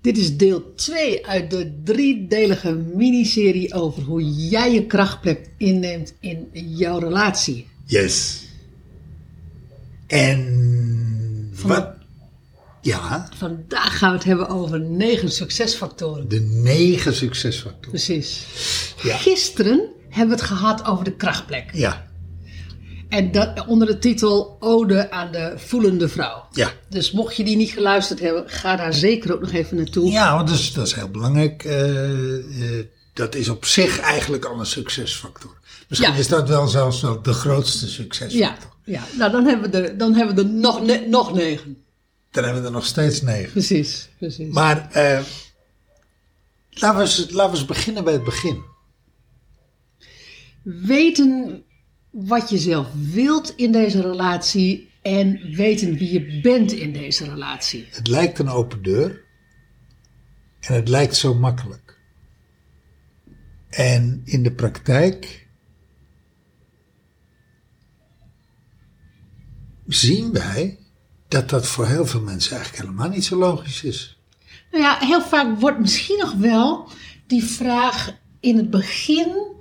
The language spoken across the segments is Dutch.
Dit is deel 2 uit de driedelige miniserie over hoe jij je krachtplek inneemt in jouw relatie. Yes. En wat? Ja, Vandaag gaan we het hebben over negen succesfactoren. de negen succesfactoren. Precies. Ja. Gisteren hebben we het gehad over de krachtplek. Ja, En dat, onder de titel Ode aan de voelende vrouw. ja. Dus mocht je die niet geluisterd hebben, ga daar zeker ook nog even naartoe. Ja, want dat is, dat is heel belangrijk. Eh, eh, dat is op zich eigenlijk al een succesfactor. Misschien Ja. is dat wel zelfs wel de grootste ja, succesfactor. ja. nou dan hebben we er, dan hebben we er nog, ne- nog negen. Dan hebben we er nog steeds negen. Precies, precies. Maar eh, laten, we eens, laten we eens beginnen bij het begin. weten wat je zelf wilt in deze relatie en weten wie je bent in deze relatie. Het lijkt een open deur. En het lijkt zo makkelijk. En in de praktijk zien wij dat dat voor heel veel mensen eigenlijk helemaal niet zo logisch is. Nou ja, heel vaak wordt misschien nog wel die vraag in het begin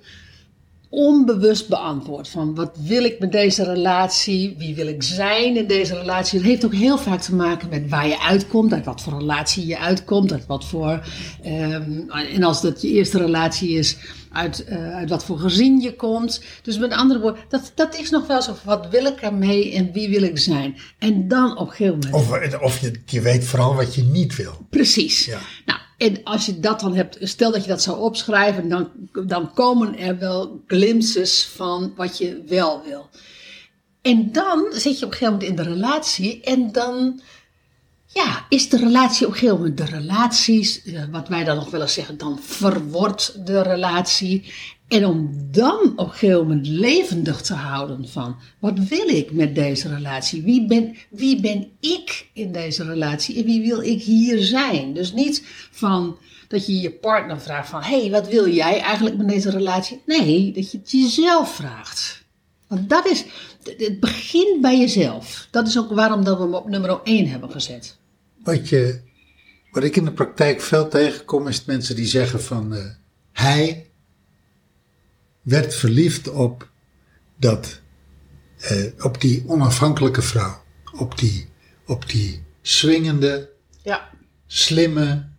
onbewust beantwoord. Van wat wil ik met deze relatie? Wie wil ik zijn in deze relatie? Het heeft ook heel vaak te maken met waar je uitkomt, uit wat voor relatie je uitkomt, uit wat voor. ehm, en als dat je eerste relatie is, uit, eh, uit wat voor gezin je komt. Dus met andere woorden, dat, dat is nog wel zo. Wat wil ik ermee en wie wil ik zijn? En dan op een gegeven moment. Of, of je, je weet vooral wat je niet wil. Precies. Ja. Nou, en als je dat dan hebt, stel dat je dat zou opschrijven, dan, dan komen er wel glimpses van wat je wel wil. En dan zit je op een gegeven moment in de relatie en dan ja, is de relatie op een gegeven moment de relaties, eh, wat wij dan nog wel eens zeggen, dan verwordt de relatie. En om dan op een gegeven moment levendig te houden van, wat wil ik met deze relatie? Wie ben, wie ben ik in deze relatie en wie wil ik hier zijn? Dus niet van dat je je partner vraagt van, hé, hey, wat wil jij eigenlijk met deze relatie? Nee, dat je het jezelf vraagt. Want dat is, het begint bij jezelf. Dat is ook waarom dat we hem op nummer 1 hebben gezet. Wat, je, wat ik in de praktijk veel tegenkom is mensen die zeggen van eh, hij werd verliefd op dat, eh, op die onafhankelijke vrouw, op die, op die swingende, Ja. slimme,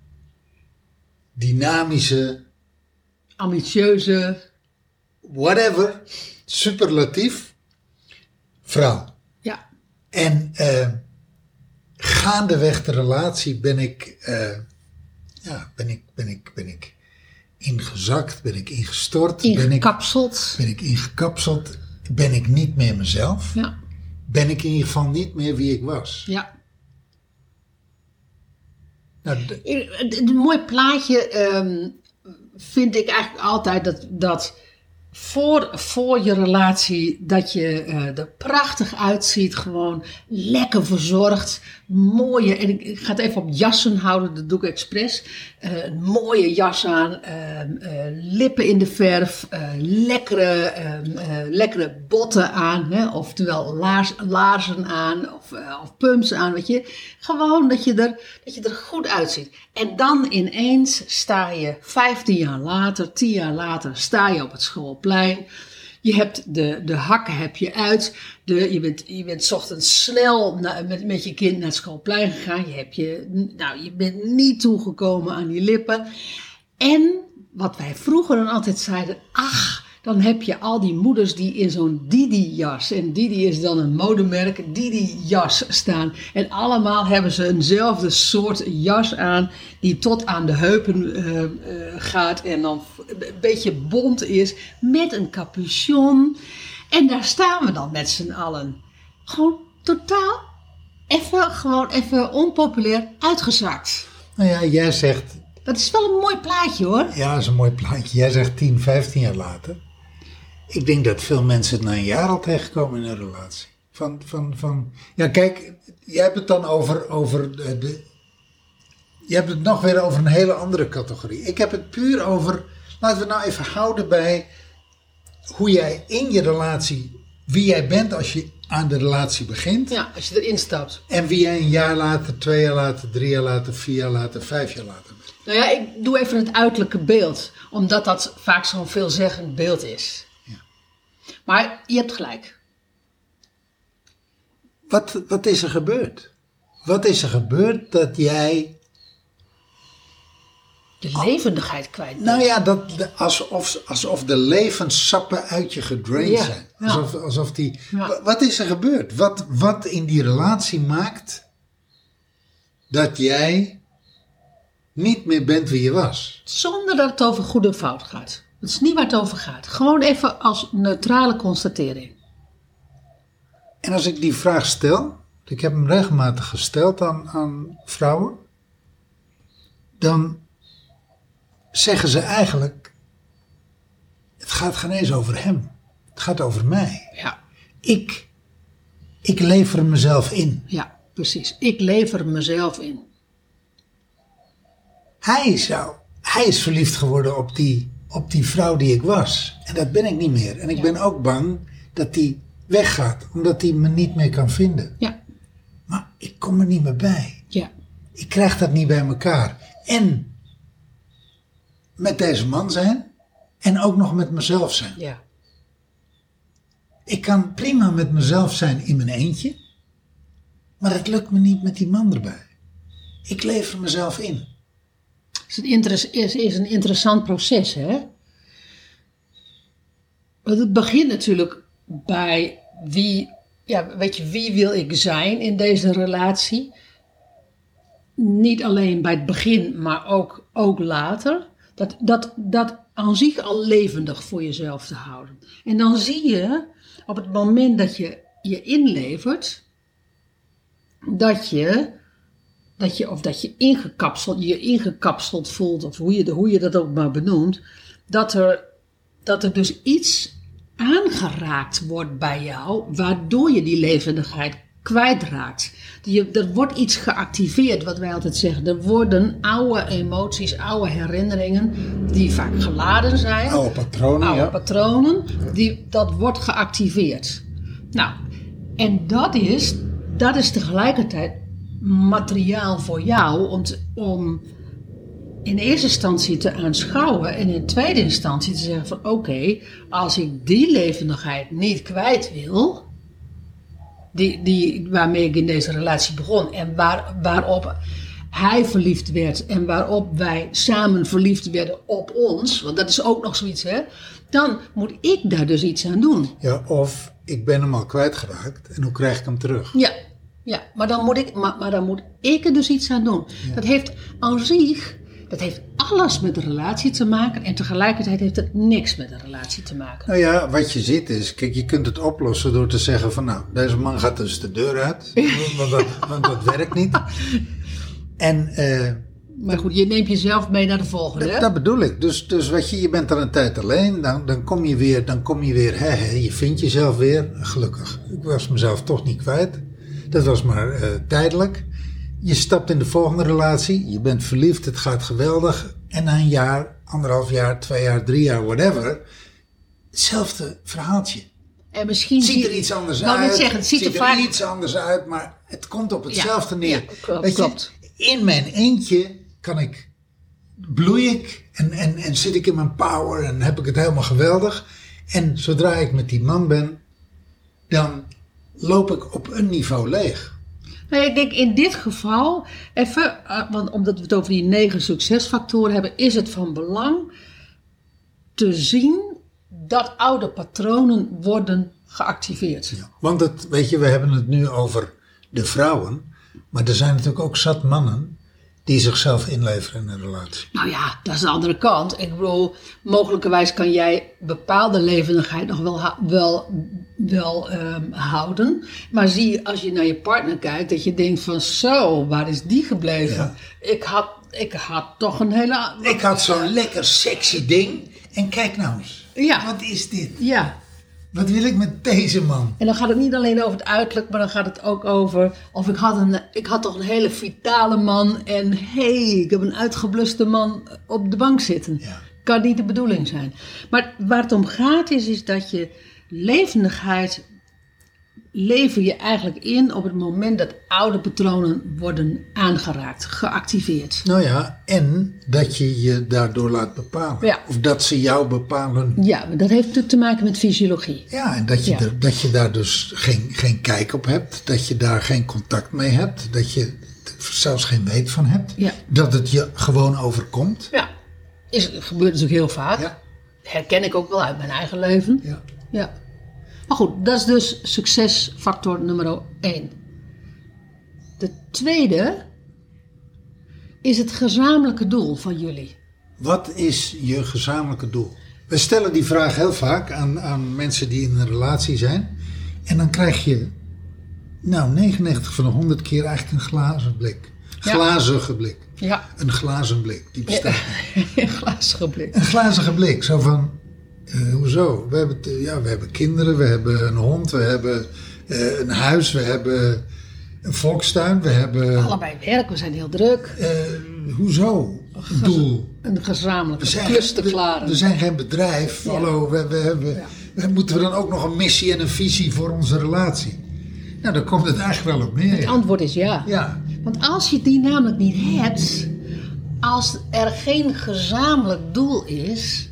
dynamische, Ambitieuze. whatever, superlatief vrouw. Ja. En eh, gaandeweg de relatie ben ik, eh, ja, ben ik, ben ik, ben ik ingezakt, ben ik ingestort, ben ik, Ingekapseld. ben ik ingekapseld, ben ik niet meer mezelf, Ja. ben ik in ieder geval niet meer wie ik was. Ja. Nou, een mooi plaatje ehm, vind ik eigenlijk altijd dat, dat voor, voor je relatie dat je eh, er prachtig uitziet. Gewoon lekker verzorgd. Mooie, en ik, ga het even op jassen houden, dat doe ik expres. Eh, een mooie jas aan, ehm, eh, lippen in de verf, eh, lekkere, ehm, eh, lekkere botten aan. Hè, oftewel laars, laarzen aan of, of pumps aan, weet je. Gewoon dat je, er, dat je er goed uitziet. En dan ineens sta je 15 jaar later, 10 jaar later, sta je op het schoolplein. Je hebt de, de hakken heb je uit. De, je, bent, je bent ochtends snel met, met je kind naar het schoolplein gegaan. Je, hebt je, nou, je bent niet toegekomen aan die lippen. En wat wij vroeger dan altijd zeiden, ach, dan heb je al die moeders die in zo'n Didi-jas, en Didi is dan een modemerk, Didi-jas staan. En allemaal hebben ze eenzelfde soort jas aan, die tot aan de heupen eh, eh, gaat en dan een beetje bont is, met een capuchon. En daar staan we dan met z'n allen. Gewoon totaal even, gewoon even onpopulair uitgezakt. Nou ja, jij zegt, Dat is wel een mooi plaatje hoor. ja, dat is een mooi plaatje. Jij zegt 10, 15 jaar later. Ik denk dat veel mensen het na een jaar al tegenkomen in een relatie. Van, van, van, ja, kijk, jij hebt het dan over, over de, de. Je hebt het nog weer over een hele andere categorie. Ik heb het puur over. Laten we nou even houden bij hoe jij in je relatie. Wie jij bent als je aan de relatie begint. Ja, als je erin stapt. En wie jij een jaar later, twee jaar later, drie jaar later, vier jaar later, vijf jaar later bent. Nou ja, ik doe even het uiterlijke beeld, omdat dat vaak zo'n veelzeggend beeld is. Maar je hebt gelijk. Wat, wat is er gebeurd? Wat is er gebeurd dat jij. De levendigheid kwijt. bent. Nou ja, dat, de- alsof, alsof de levenssappen uit je gedraind Ja, zijn. ja. Alsof, alsof die. Ja. Wat is er gebeurd? Wat, wat in die relatie maakt dat jij niet meer bent wie je was? Zonder dat het over goed en fout gaat. Dat is niet waar het over gaat. Gewoon even als neutrale constatering. En als ik die vraag stel, ik heb hem regelmatig gesteld aan, aan vrouwen, dan zeggen ze eigenlijk: het gaat geen eens over hem, het gaat over mij. Ja, Ik, ik lever mezelf in. ja, precies. Ik lever mezelf in. Hij zou, hij is verliefd geworden op die, op die vrouw die ik was. En dat ben ik niet meer. En ik Ja. ben ook bang dat die weggaat, omdat hij me niet meer kan vinden. Ja, Maar ik kom er niet meer bij. ja, Ik krijg dat niet bij elkaar. En met deze man zijn en ook nog met mezelf zijn. ja. Ik kan prima met mezelf zijn in mijn eentje, maar het lukt me niet met die man erbij. Ik lever mezelf in. Interes- is, is een interessant proces, hè? Want het begint natuurlijk bij wie, ja, weet je, wie wil ik zijn in deze relatie? Niet alleen bij het begin, maar ook, ook later. Dat, dat, dat aan zich al levendig voor jezelf te houden. En dan zie je op het moment dat je je inlevert, dat je dat je, of dat je ingekapseld, je ingekapseld voelt, of hoe je, hoe je dat ook maar benoemt, dat er, dat er dus iets aangeraakt wordt bij jou, waardoor je die levendigheid kwijtraakt. Je, er wordt iets geactiveerd, wat wij altijd zeggen. Er worden oude emoties, oude herinneringen, die vaak geladen zijn Oude patronen, oude ja. patronen, die, dat wordt geactiveerd. Nou, en dat is, dat is tegelijkertijd materiaal voor jou om, te- om in eerste instantie te aanschouwen en in tweede instantie te zeggen van oké, als ik die levendigheid niet kwijt wil, die, die, waarmee ik in deze relatie begon en waar, waarop hij verliefd werd en waarop wij samen verliefd werden op ons, want dat is ook nog zoiets hè, dan moet ik daar dus iets aan doen. Ja, of ik ben hem al kwijtgeraakt en hoe krijg ik hem terug? Ja, ja maar, dan moet ik, maar, maar dan moet ik er dus iets aan doen. Dat heeft aan zich, dat heeft alles met de relatie te maken en tegelijkertijd heeft het niks met de relatie te maken. Nou ja, wat je ziet is, kijk, je kunt het oplossen door te zeggen van nou, deze man gaat dus de deur uit, want dat, want dat werkt niet. En eh, Maar goed, je neemt jezelf mee naar de volgende. dat, hè? dat bedoel ik. Dus, dus wat je, je bent dan een tijd alleen, dan, dan kom je weer, dan kom je weer, hè, hè, je vindt jezelf weer. Gelukkig, ik was mezelf toch niet kwijt. Dat was maar eh, tijdelijk. Je stapt in de volgende relatie, je bent verliefd, het gaat geweldig. En na een jaar, anderhalf jaar, twee jaar, drie jaar, whatever, hetzelfde verhaaltje. En misschien ziet zie- er iets anders uit. zeggen, het ziet er vaak iets anders uit, maar het komt op hetzelfde Ja, neer. ja, klopt, Weet je, klopt. in mijn eentje kan ik, bloei ik en, en, en zit ik in mijn power en heb ik het helemaal geweldig. En zodra ik met die man ben, dan loop ik op een niveau leeg. Nee, ik denk in dit geval, even, eh, want omdat we het over die negen succesfactoren hebben, is het van belang te zien dat oude patronen worden geactiveerd. Ja, Want het, weet je, we hebben het nu over de vrouwen. Maar er zijn natuurlijk ook zat mannen die zichzelf inleveren in een relatie. Nou ja, dat is de andere kant. Ik bedoel, mogelijkerwijs kan jij bepaalde levendigheid nog wel, wel, wel ehm, houden. Maar zie je, als je naar je partner kijkt, dat je denkt van zo, waar is die gebleven? Ja. Ik, had, ik had toch een hele... Ik had zo'n lekker sexy ding. En kijk nou eens. Ja. Wat is dit? Ja, Wat wil ik met deze man? En dan gaat het niet alleen over het uiterlijk, maar dan gaat het ook over. Of ik had, een, ik had toch een hele vitale man. En hé, hey, ik heb een uitgebluste man op de bank zitten. Ja. Kan niet de bedoeling zijn. Maar waar het om gaat is, is dat je levendigheid. Lever je eigenlijk in op het moment dat oude patronen worden aangeraakt, geactiveerd. Nou ja, en dat je je daardoor laat bepalen. Ja. Of dat ze jou bepalen. Ja, maar dat heeft natuurlijk te maken met fysiologie. Ja, en dat je, Ja. er, dat je daar dus geen, geen kijk op hebt. Dat je daar geen contact mee hebt. Dat je zelfs geen weet van hebt. Ja. Dat het je gewoon overkomt. Ja, is, gebeurt natuurlijk heel vaak. Ja. Herken ik ook wel uit mijn eigen leven. Ja. Ja. Maar goed, dat is dus succesfactor nummer 1. De tweede is het gezamenlijke doel van jullie. Wat is je gezamenlijke doel? We stellen die vraag heel vaak aan, aan mensen die in een relatie zijn. En dan krijg je, nou, 99 van de 100 keer eigenlijk een glazen blik. Ja. Glazige blik. Ja, Een glazen blik, die bestaat niet. een glazige blik. Een glazige blik, zo van, eh, hoezo? We hebben, ja, we hebben kinderen, we hebben een hond, we hebben eh, een huis, we hebben een volkstuin, we hebben... Allebei werk, we zijn heel druk. eh, hoezo? Doel. Een gezamenlijke klus te klaren. We, zijn geen bedrijf. Ja. Hallo, we, we hebben, we, moeten we dan ook nog een missie en een visie voor onze relatie? Nou, daar komt het eigenlijk wel op neer. Het Ja. antwoord is ja. ja. Want als je die namelijk niet hebt, als er geen gezamenlijk doel is.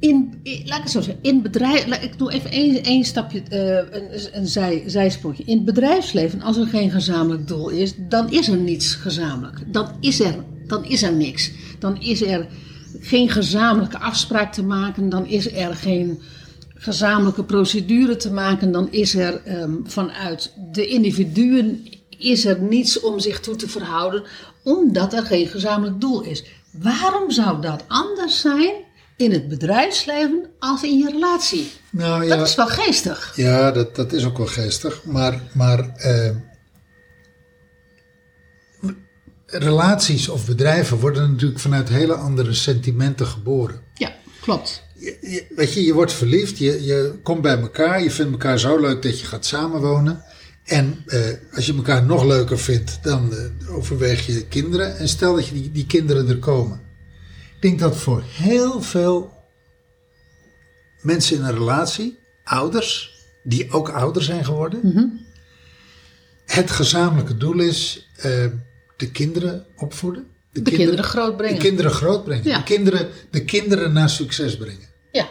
In, in- laat ik het zo zeggen, in bedrijf, ik doe even één, één stapje, eh, een, een zij. In het bedrijfsleven, als er geen gezamenlijk doel is, dan is er niets gezamenlijk. Dan is er, dan is er niks. Dan is er geen gezamenlijke afspraak te maken, dan is er geen gezamenlijke procedure te maken, dan is er ehm, vanuit de individuen is er niets om zich toe te verhouden, omdat er geen gezamenlijk doel is. Waarom zou dat anders zijn in het bedrijfsleven als in je relatie? Nou ja, Dat is wel geestig. ja dat, dat is ook wel geestig. Maar, maar eh, relaties of bedrijven worden natuurlijk vanuit hele andere sentimenten geboren. Ja, klopt. Je- je- weet je, je wordt verliefd, je, je komt bij elkaar, je vindt elkaar zo leuk dat je gaat samenwonen. En eh, als je elkaar nog leuker vindt, dan eh, overweeg je kinderen. En stel dat je die, die kinderen er komen. Ik denk dat voor heel veel mensen in een relatie, ouders, die ook ouder zijn geworden, het gezamenlijke doel is eh, de kinderen opvoeden. De kinderen grootbrengen. De kinderen grootbrengen. Ja. De, kinderen, de kinderen naar succes brengen. Ja,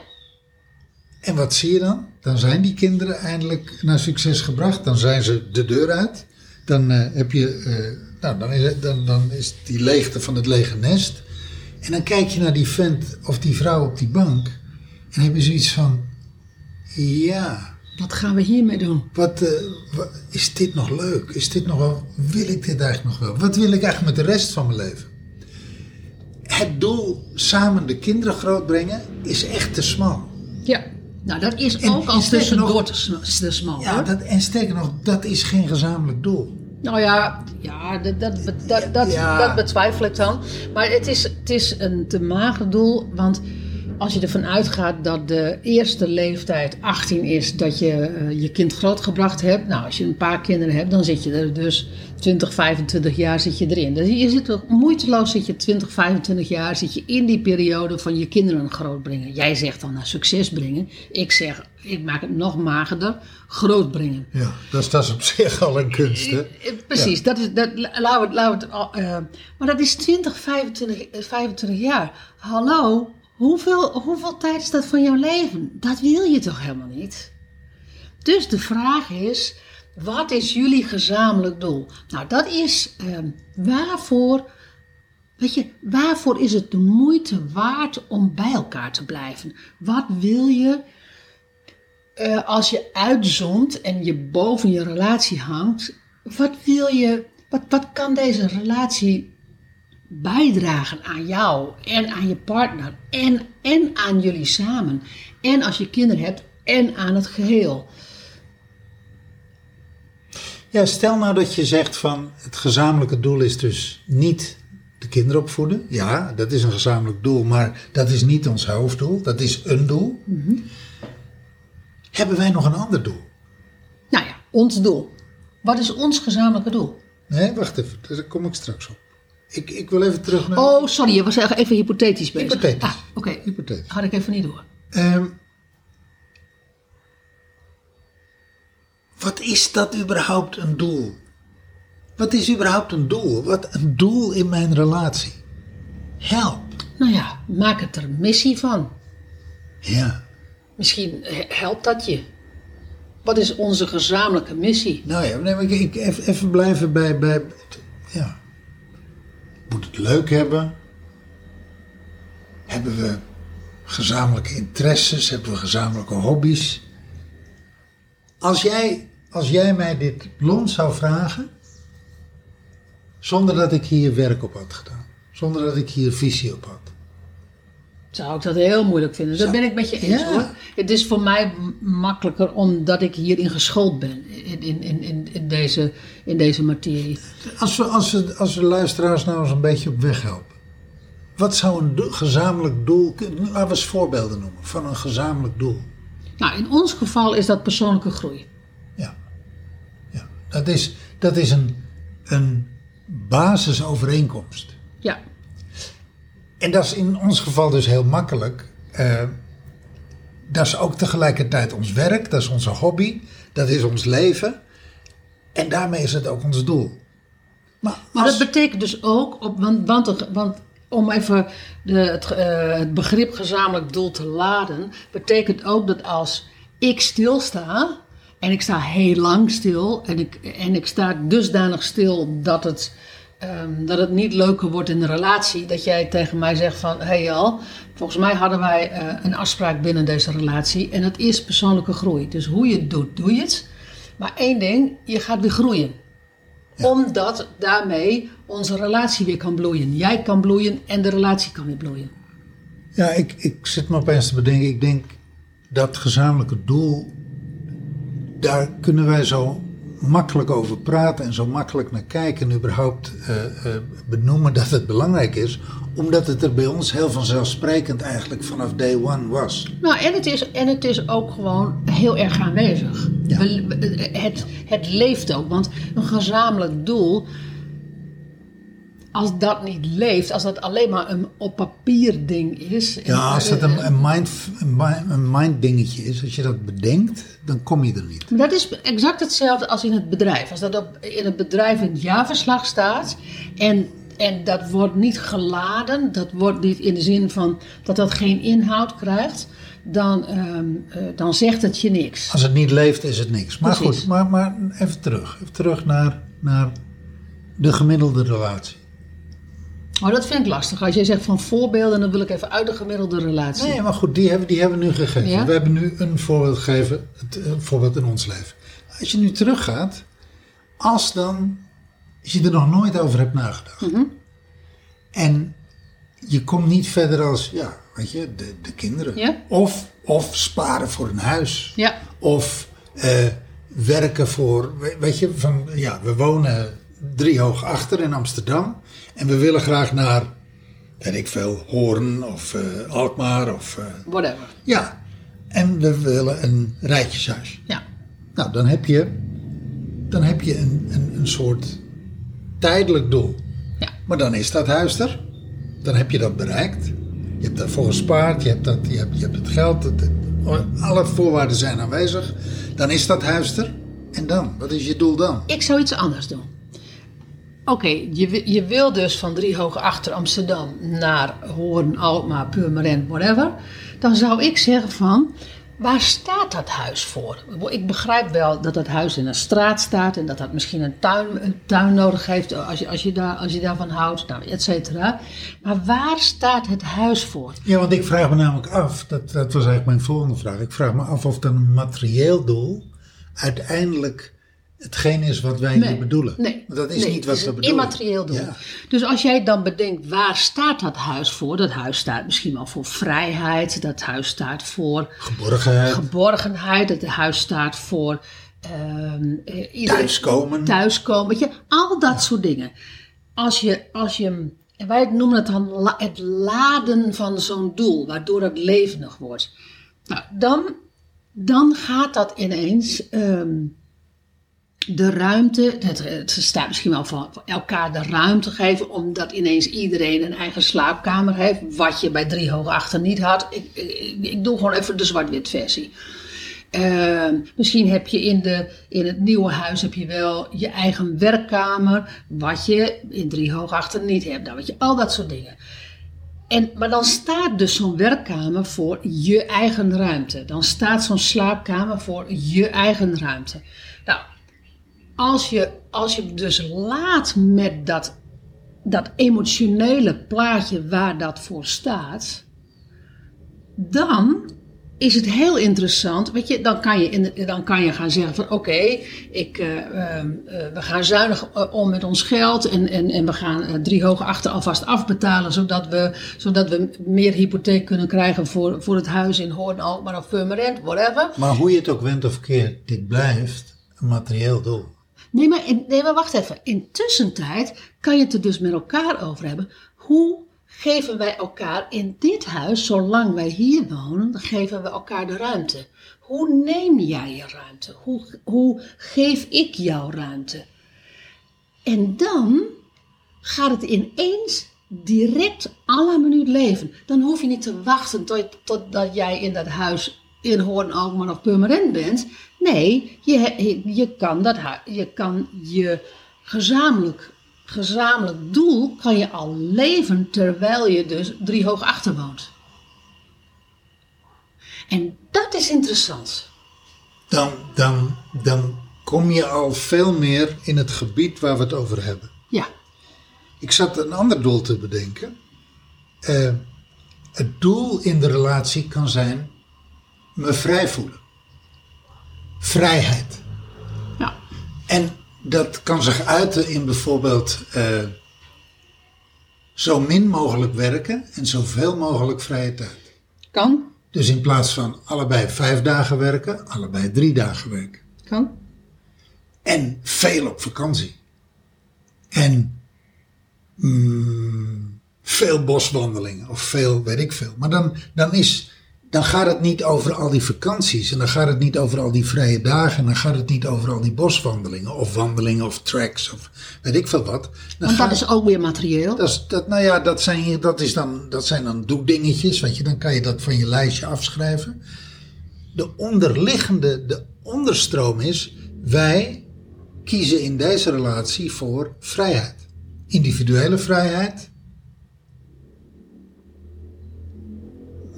En wat zie je dan? Dan zijn die kinderen eindelijk naar succes gebracht. Dan zijn ze de deur uit. Dan eh, heb je, eh, nou, dan is, het- dan, dan is die leegte van het lege nest. En dan kijk je naar die vent of die vrouw op die bank. En heb je zoiets van, ja, wat gaan we hiermee doen? wat, eh, is dit nog leuk? Is dit nog wel, wil ik dit eigenlijk nog wel? Wat wil ik eigenlijk met de rest van mijn leven? Het doel samen de kinderen grootbrengen is echt te smal. Ja, nou dat is En- ook al sterker tussendoor nog- te, te smal. Ja, dat, en sterker nog, dat is geen gezamenlijk doel. Nou ja, ja dat, dat, dat, dat, Ja. dat betwijfel ik dan. Maar het is, het is een te mager doel, want als je ervan uitgaat dat de eerste leeftijd 18 is dat je eh, je kind grootgebracht hebt. Nou, als je een paar kinderen hebt, dan zit je er dus 20, 25 jaar zit je erin. Dus je zit er moeiteloos zit je 20, 25 jaar zit je in die periode van je kinderen grootbrengen. Jij zegt dan naar succes brengen. Ik zeg, ik maak het nog magerder, grootbrengen. Ja, dat is, dat is op zich al een kunst, hè? Eh, Precies, dat is, dat, la- laten we, het- we het, eh, maar dat is 20, 25, eh, 25 jaar. Hallo, hoeveel, hoeveel tijd is dat van jouw leven? Dat wil je toch helemaal niet? Dus de vraag is, wat is jullie gezamenlijk doel? Nou, dat is, eh, waarvoor Weet je, waarvoor is het de moeite waard om bij elkaar te blijven? Wat wil je eh, als je uitzoomt en je boven je relatie hangt? Wat wil je, wat, wat kan deze relatie bijdragen aan jou en aan je partner en, en aan jullie samen? En als je kinderen hebt en aan het geheel. Ja, stel nou dat je zegt van het gezamenlijke doel is dus niet de kinderen opvoeden. Ja, dat is een gezamenlijk doel, maar dat is niet ons hoofddoel. Dat is een doel. Hebben wij nog een ander doel? Nou ja, ons doel. Wat is ons gezamenlijke doel? Nee, wacht even, daar kom ik straks op. Ik, ik wil even terug naar. Oh, sorry, je was even hypothetisch bezig. Hypothetisch. Ah, oké. Hypothetisch. Had ik even niet door. Ehm, wat is dat überhaupt een doel? Wat is überhaupt een doel? Wat een doel in mijn relatie? Help. Nou ja, maak het er een missie van. Ja. Misschien he- helpt dat je. Wat is onze gezamenlijke missie? Nou ja, nee, maar ik, ik even, even blijven bij, bij. Ja. Moet het leuk hebben? Hebben we gezamenlijke interesses? Hebben we gezamenlijke hobby's? Als jij, als jij mij dit blond zou vragen, zonder dat ik hier werk op had gedaan, zonder dat ik hier visie op had. Zou ik dat heel moeilijk vinden. Dat ben ik met je eens Ja. hoor. Het is voor mij makkelijker omdat ik hierin geschoold ben. In, in, in, in, deze, in deze materie. Als we, als, we, als we luisteraars nou eens een beetje op weg helpen. Wat zou een gezamenlijk doel kunnen... Laten we eens voorbeelden noemen van een gezamenlijk doel. Nou, in ons geval is dat persoonlijke groei. Ja. ja. Dat is, dat is een, een basisovereenkomst. Ja, En dat is in ons geval dus heel makkelijk. Eh, dat is ook tegelijkertijd ons werk, dat is onze hobby, dat is ons leven. En daarmee is het ook ons doel. Maar, Maar dat betekent dus ook, op, want, want, want om even de, het, eh, het begrip gezamenlijk doel te laden, betekent ook dat als ik stilsta, en ik sta heel lang stil, en ik, en ik sta dusdanig stil dat het, ehm, dat het niet leuker wordt in de relatie, dat jij tegen mij zegt van, hé hey Jal, volgens mij hadden wij eh, een afspraak binnen deze relatie, en dat is persoonlijke groei. Dus hoe je het doet, doe je het. Maar één ding, je gaat weer groeien omdat daarmee onze relatie weer kan bloeien. Jij kan bloeien en de relatie kan weer bloeien. Ja, ik, ik zit me opeens te bedenken. Ik denk dat gezamenlijke doel, daar kunnen wij zo makkelijk over praten en zo makkelijk naar kijken en überhaupt eh, eh, benoemen dat het belangrijk is, omdat het er bij ons heel vanzelfsprekend eigenlijk vanaf day one was. Nou, en het is, en het is ook gewoon heel erg aanwezig. Ja. We- we- het, het leeft ook, want een gezamenlijk doel, als dat niet leeft, als dat alleen maar een op papier ding is. en- Ja, als dat een, een, mind, een mi- een mind dingetje is, als je dat bedenkt, dan kom je er niet. Dat is exact hetzelfde als in het bedrijf. Als dat op, in het bedrijf in het jaarverslag staat en, en dat wordt niet geladen, dat wordt niet in de zin van dat dat geen inhoud krijgt, dan, ehm, eh, dan zegt het je niks. Als het niet leeft, is het niks. Maar Precies. goed, maar, maar even terug. Even terug naar, naar de gemiddelde relatie. Maar dat vind ik lastig. Als jij zegt van voorbeelden, dan wil ik even uit de gemiddelde relatie. Nee, maar goed, die hebben, die hebben we nu gegeven. Ja? We hebben nu een voorbeeld gegeven, het, eh, voorbeeld in ons leven. Als je nu teruggaat, als dan, als je er nog nooit over hebt nagedacht. Mhm. En je komt niet verder als, ja, weet je, de, de kinderen. Ja. Of, of sparen voor een huis. Ja. Of eh, werken voor, we- weet je, van, ja, we wonen driehoog achter in Amsterdam. En we willen graag naar, weet ik veel, Hoorn of eh, Alkmaar of... eh, Whatever. ja, en we willen een rijtjeshuis. Ja. Nou, dan heb je, dan heb je een, een, een soort tijdelijk doel. Ja. Maar dan is dat huis er. Dan heb je dat bereikt. Je hebt daarvoor gespaard, je hebt, dat, je hebt, je hebt het geld. het- het- alle voorwaarden zijn aanwezig. Dan is dat huis er. En dan? Wat is je doel dan? Ik zou iets anders doen. Oké, je, je wil dus van Driehoog achter Amsterdam naar Hoorn, Alkmaar, Purmerend, whatever. Dan zou ik zeggen van, waar staat dat huis voor? Ik begrijp wel dat dat huis in een straat staat en dat dat misschien een tuin, een tuin nodig heeft als je, als, je daar, als je daarvan houdt, nou, et cetera. Maar waar staat het huis voor? Ja, want ik vraag me namelijk af, dat, dat was eigenlijk mijn volgende vraag. Ik vraag me af of dan een materieel doel uiteindelijk hetgeen is wat wij hier bedoelen. Nee, dat is nee, niet wat we bedoelen. immaterieel doel. Ja. Dus als jij dan bedenkt, waar staat dat huis voor? Dat huis staat misschien wel voor vrijheid. Dat huis staat voor Geborgenheid, geborgenheid. Dat huis staat voor... iedereen- thuiskomen. thuiskomen. Weet je, al dat soort dingen. Als je, als je en wij noemen het dan la- het laden van zo'n doel, waardoor het levendig wordt. Nou, dan, dan gaat dat ineens ehm, de ruimte, het, staat misschien wel van elkaar de ruimte geven, omdat ineens iedereen een eigen slaapkamer heeft, wat je bij drie hoog achter niet had. Ik, ik, doe gewoon even de zwart-wit versie. Ehm, misschien heb je in, de, in het nieuwe huis heb je wel je eigen werkkamer, wat je in drie hoog achter niet hebt. Nou, weet je, al dat soort dingen. En, maar dan staat dus zo'n werkkamer voor je eigen ruimte. Dan staat zo'n slaapkamer voor je eigen ruimte. Nou, als je, als je dus laat met dat, dat emotionele plaatje waar dat voor staat, dan is het heel interessant. Weet je, dan kan je, in dan kan je gaan zeggen van oké, ik, eh, ehm, eh, we gaan zuinig eh, om met ons geld en, en, en we gaan drie hoog achter alvast afbetalen, zodat we, zodat we meer hypotheek kunnen krijgen voor, voor het huis in Hoorn, Alkmaar of Purmerend, whatever. Maar hoe je het ook went of keert, dit blijft materieel doel. Nee maar, in- maar wacht even. Intussen tijd kan je het er dus met elkaar over hebben. Hoe geven wij elkaar in dit huis, zolang wij hier wonen, geven we elkaar de ruimte. Hoe neem jij je ruimte? Hoe, hoe geef ik jou ruimte? En dan gaat het ineens direct à minuut leven. Dan hoef je niet te wachten tot, totdat jij in dat huis in Hoorn, Alkmaar of Purmerend bent. Nee, je, je, kan dat, je kan je gezamenlijk, gezamenlijk doel kan je al leven terwijl je dus drie hoog achter woont. En dat is interessant. Dan, dan, dan kom je al veel meer in het gebied waar we het over hebben. Ja, Ik zat een ander doel te bedenken. Eh, het doel in de relatie kan zijn me vrij voelen. Vrijheid. ja, En dat kan zich uiten in bijvoorbeeld eh, zo min mogelijk werken en zoveel mogelijk vrije tijd. kan, Dus in plaats van allebei vijf dagen werken, allebei drie dagen werken. kan. En veel op vakantie. En mm, veel boswandelingen of veel, weet ik veel. Maar dan, dan, is, dan gaat het niet over al die vakanties. En dan gaat het niet over al die vrije dagen. En dan gaat het niet over al die boswandelingen. Of wandelingen of tracks of weet ik veel wat. Dan Want dat is ook weer materieel. dat, is, dat, nou ja, dat zijn, dat, is dan, dat zijn dan doekdingetjes, weet je, dan kan je dat van je lijstje afschrijven. De onderliggende, de onderstroom is, wij kiezen in deze relatie voor vrijheid. Individuele vrijheid.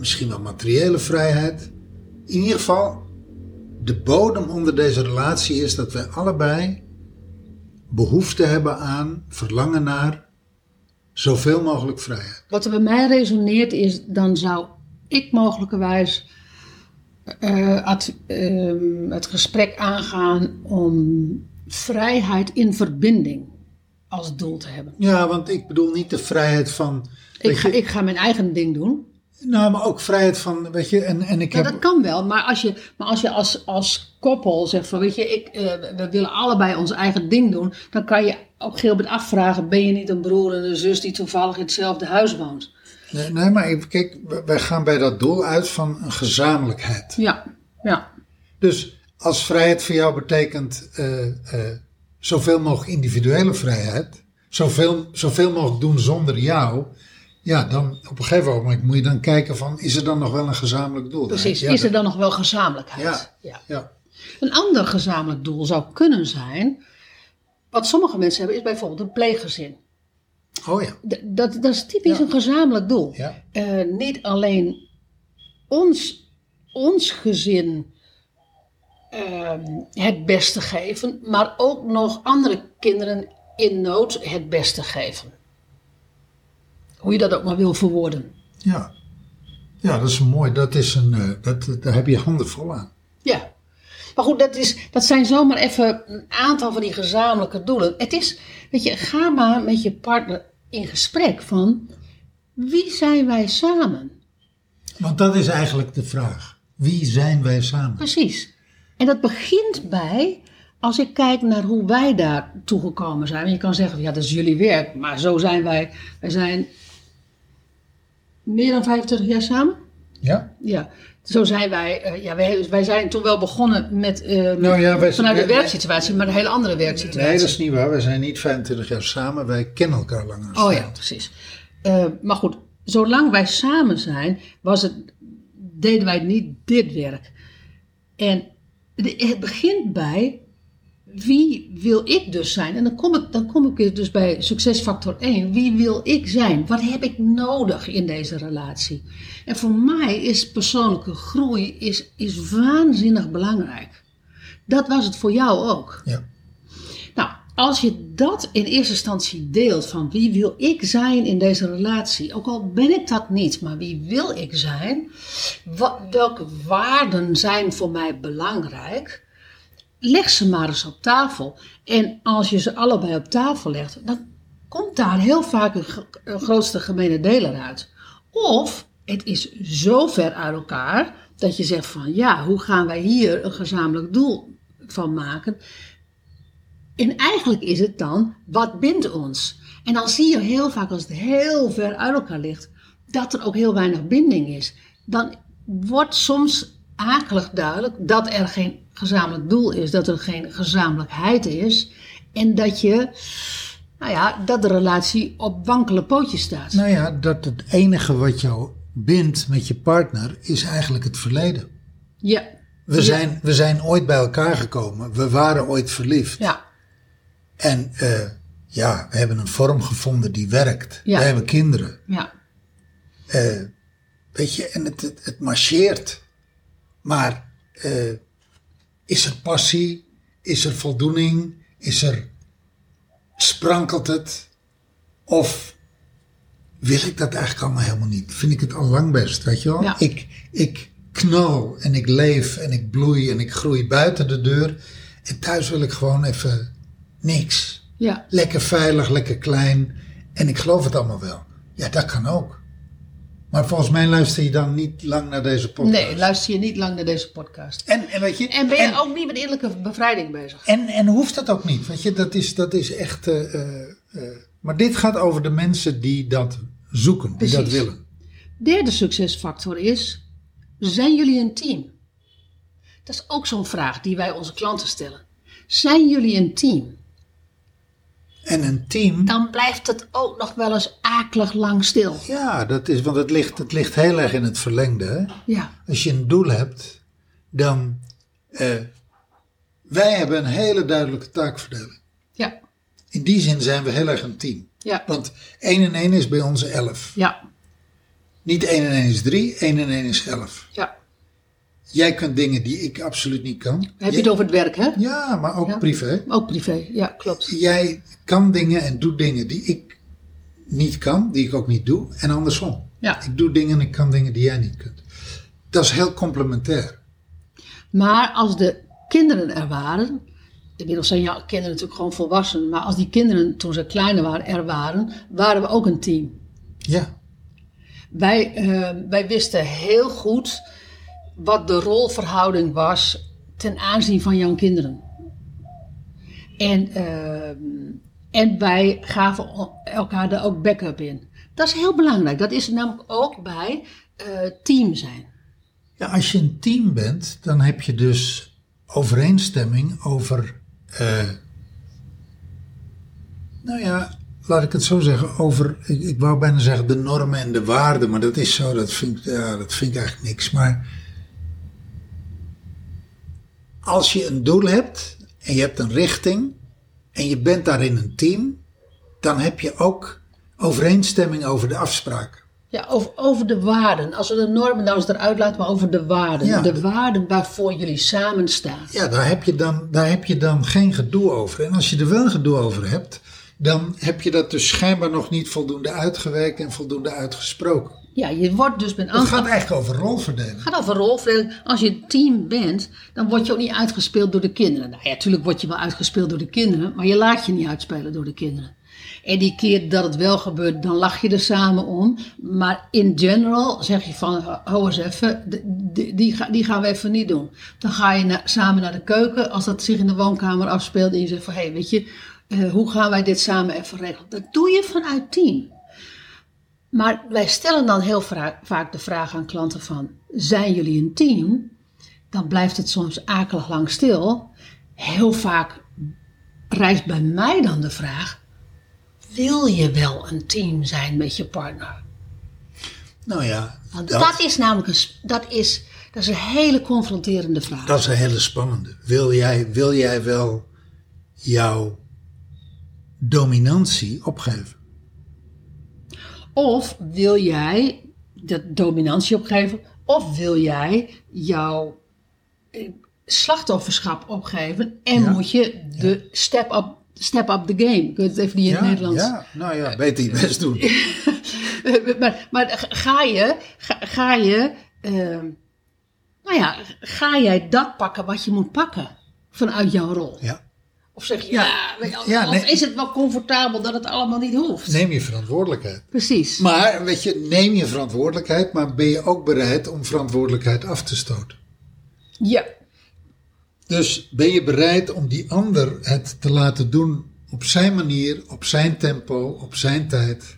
Misschien wel materiële vrijheid. In ieder geval, de bodem onder deze relatie is dat wij allebei behoefte hebben aan, verlangen naar zoveel mogelijk vrijheid. Wat er bij mij resoneert is, dan zou ik mogelijkerwijs ad- ehm, het gesprek aangaan om vrijheid in verbinding als doel te hebben. Ja, want ik bedoel niet de vrijheid van. Ik weet ga, je, ik ga mijn eigen ding doen. Nou, maar ook vrijheid van, weet je, en, en ik Ja, heb. dat kan wel, maar als je, maar als, je als, als koppel zegt van, weet je, ik, eh, we willen allebei ons eigen ding doen, dan kan je gegeven moment afvragen, ben je niet een broer en een zus die toevallig in hetzelfde huis woont? Nee, nee, maar kijk, wij- wij gaan bij dat doel uit van een gezamenlijkheid. Ja, ja, Dus als vrijheid voor jou betekent eh, eh, zoveel mogelijk individuele vrijheid, zoveel, zoveel mogelijk doen zonder jou, ja, dan op een gegeven moment moet je dan kijken van, is er dan nog wel een gezamenlijk doel? precies. Ja, is er dan nog wel gezamenlijkheid? Ja. ja. Een ander gezamenlijk doel zou kunnen zijn, wat sommige mensen hebben, is bijvoorbeeld een pleeggezin. oh ja. D- Dat, dat is typisch een gezamenlijk doel. Eh, niet alleen ons ons gezin ehm, het beste geven, maar ook nog andere kinderen in nood het beste geven. Hoe je dat ook maar wil verwoorden. Ja. Ja, dat is mooi. Dat is een, eh, dat, daar heb je handen vol aan. Ja. Maar goed, dat, is, dat zijn zomaar even een aantal van die gezamenlijke doelen. Het is, weet je, ga maar met je partner in gesprek van wie zijn wij samen? Want dat is eigenlijk de vraag. Wie zijn wij samen? Precies. En dat begint bij, als ik kijk naar hoe wij daar toegekomen zijn. Je kan zeggen, ja, dat is jullie werk. Maar zo zijn wij. Wij zijn meer dan 25 jaar samen. Ja? Ja, zo zijn wij. eh, ja, wij, wij zijn toen wel begonnen met, eh, Nou ja, wij- vanuit de werksituatie, maar een hele andere werksituatie. Nee, dat is niet waar. Wij zijn niet 25 jaar samen. Wij kennen elkaar langer. Oh ja, precies. Eh, maar goed, zolang wij samen zijn, was het, deden wij niet dit werk. En de- het begint bij wie wil ik dus zijn? En dan kom ik, dan kom ik weer dus bij succesfactor 1. Wie wil ik zijn? Wat heb ik nodig in deze relatie? En voor mij is persoonlijke groei is, is waanzinnig belangrijk. Dat was het voor jou ook. Ja. Nou, als je dat in eerste instantie deelt van wie wil ik zijn in deze relatie, ook al ben ik dat niet, maar wie wil ik zijn, Wa- welke waarden zijn voor mij belangrijk, leg ze maar eens op tafel. En als je ze allebei op tafel legt, dan komt daar heel vaak een, grootste gemene deler uit. Of het is zo ver uit elkaar dat je zegt van ja, hoe gaan wij hier een gezamenlijk doel van maken? En eigenlijk is het dan, wat bindt ons? En dan zie je heel vaak als het heel ver uit elkaar ligt, dat er ook heel weinig binding is. Dan wordt soms akelig duidelijk dat er geen gezamenlijk doel is, dat er geen gezamenlijkheid is. En dat je, nou ja, dat de relatie op wankele pootjes staat. Nou ja, dat het enige wat jou bindt met je partner is eigenlijk het verleden. Ja, We, zijn, we zijn ooit bij elkaar gekomen. We waren ooit verliefd. ja, En eh, ja, we hebben een vorm gevonden die werkt. Ja. We hebben kinderen. ja, Eh, weet je, en het, het, het marcheert. Maar eh, is er passie? Is er voldoening? Is er. sprankelt het? Of wil ik dat eigenlijk allemaal helemaal niet? Vind ik het al lang best, weet je wel? Ja. Ik, ik knal en ik leef en ik bloei en ik groei buiten de deur. En thuis wil ik gewoon even niks. ja. Lekker veilig, lekker klein. En ik geloof het allemaal wel. Ja, dat kan ook. Maar volgens mij luister je dan niet lang naar deze podcast. Nee, luister je niet lang naar deze podcast. En, en weet je... En ben je ook niet met innerlijke bevrijding bezig? En, en hoeft dat ook niet. Weet je, dat is, dat is echt. eh, eh, eh, maar dit gaat over de mensen die dat zoeken, die dat willen. Derde succesfactor is, zijn jullie een team? Dat is ook zo'n vraag die wij onze klanten stellen. Zijn jullie een team? En een team. Dan blijft het ook nog wel eens akelig lang stil. Ja, dat is, want het ligt, het ligt heel erg in het verlengde. Hè? Ja, Als je een doel hebt, dan. eh, wij hebben een hele duidelijke taakverdeling. ja, In die zin zijn we heel erg een team. ja, Want 1 en 1 is bij ons 11. ja, Niet 1 en 1 is 3, 1 en 1 is 11. ja. Jij kunt dingen die ik absoluut niet kan. Heb je het over het werk, hè? Ja, maar ook Ja. privé. Ook privé, ja, klopt. Jij kan dingen en doet dingen die ik niet kan, die ik ook niet doe. En andersom. Ja. Ik doe dingen en ik kan dingen die jij niet kunt. Dat is heel complementair. Maar als de kinderen er waren, inmiddels zijn jouw kinderen natuurlijk gewoon volwassen, maar als die kinderen toen ze kleiner waren er waren, waren we ook een team. Ja, Wij, eh, wij wisten heel goed wat de rolverhouding was ten aanzien van jouw kinderen. En, eh, en wij gaven elkaar daar ook backup in. Dat is heel belangrijk. Dat is namelijk ook bij eh, team zijn. ja, als je een team bent, dan heb je dus overeenstemming over. eh, nou ja, laat ik het zo zeggen. Over, ik, ik wou bijna zeggen de normen en de waarden, maar dat is zo. Dat vind, ja, dat vind ik eigenlijk niks. Maar als je een doel hebt en je hebt een richting en je bent daarin een team, dan heb je ook overeenstemming over de afspraken. Ja, over, over de waarden. Als we de normen nou eens eruit laten, maar over de waarden. Ja. De waarden waarvoor jullie samen staan. Ja, daar heb, je dan, daar heb je dan geen gedoe over. En als je er wel gedoe over hebt, dan heb je dat dus schijnbaar nog niet voldoende uitgewerkt en voldoende uitgesproken. Ja, je wordt dus met Het gaat eigenlijk over rolverdeling. Het gaat over rolverdeling. Als je een team bent, dan word je ook niet uitgespeeld door de kinderen. Nou ja, natuurlijk word je wel uitgespeeld door de kinderen, maar je laat je niet uitspelen door de kinderen. En die keer dat het wel gebeurt, dan lach je er samen om. Maar in general zeg je van, hou eens even, die, die, die, ga- die gaan we even niet doen. Dan ga je na- samen naar de keuken, als dat zich in de woonkamer afspeelt. En je zegt van, hé, hey, weet je, eh, hoe gaan wij dit samen even regelen? Dat doe je vanuit team. Maar wij stellen dan heel vaak de vraag aan klanten van, zijn jullie een team? Dan blijft het soms akelig lang stil. Heel vaak rijst bij mij dan de vraag, wil je wel een team zijn met je partner? Nou ja, Want dat, dat, is namelijk een, dat is, dat is een hele confronterende vraag. dat is een hele spannende. Wil jij, wil jij wel jouw dominantie opgeven? Of wil jij de dominantie opgeven? Of wil jij jouw eh, slachtofferschap opgeven? En Ja. moet je de step up, step up the game. Ik weet het even niet in het Nederlands. ja, nou ja, beter je best doen. maar, maar ga je, ga, ga je, ehm, nou ja, ga jij dat pakken wat je moet pakken vanuit jouw rol? Ja. Of zeg je, Ja. of nee. is het wel comfortabel dat het allemaal niet hoeft? Neem je verantwoordelijkheid. Precies. Maar weet je, neem je verantwoordelijkheid, maar ben je ook bereid om verantwoordelijkheid af te stoten? ja, Dus ben je bereid om die ander het te laten doen op zijn manier, op zijn tempo, op zijn tijd?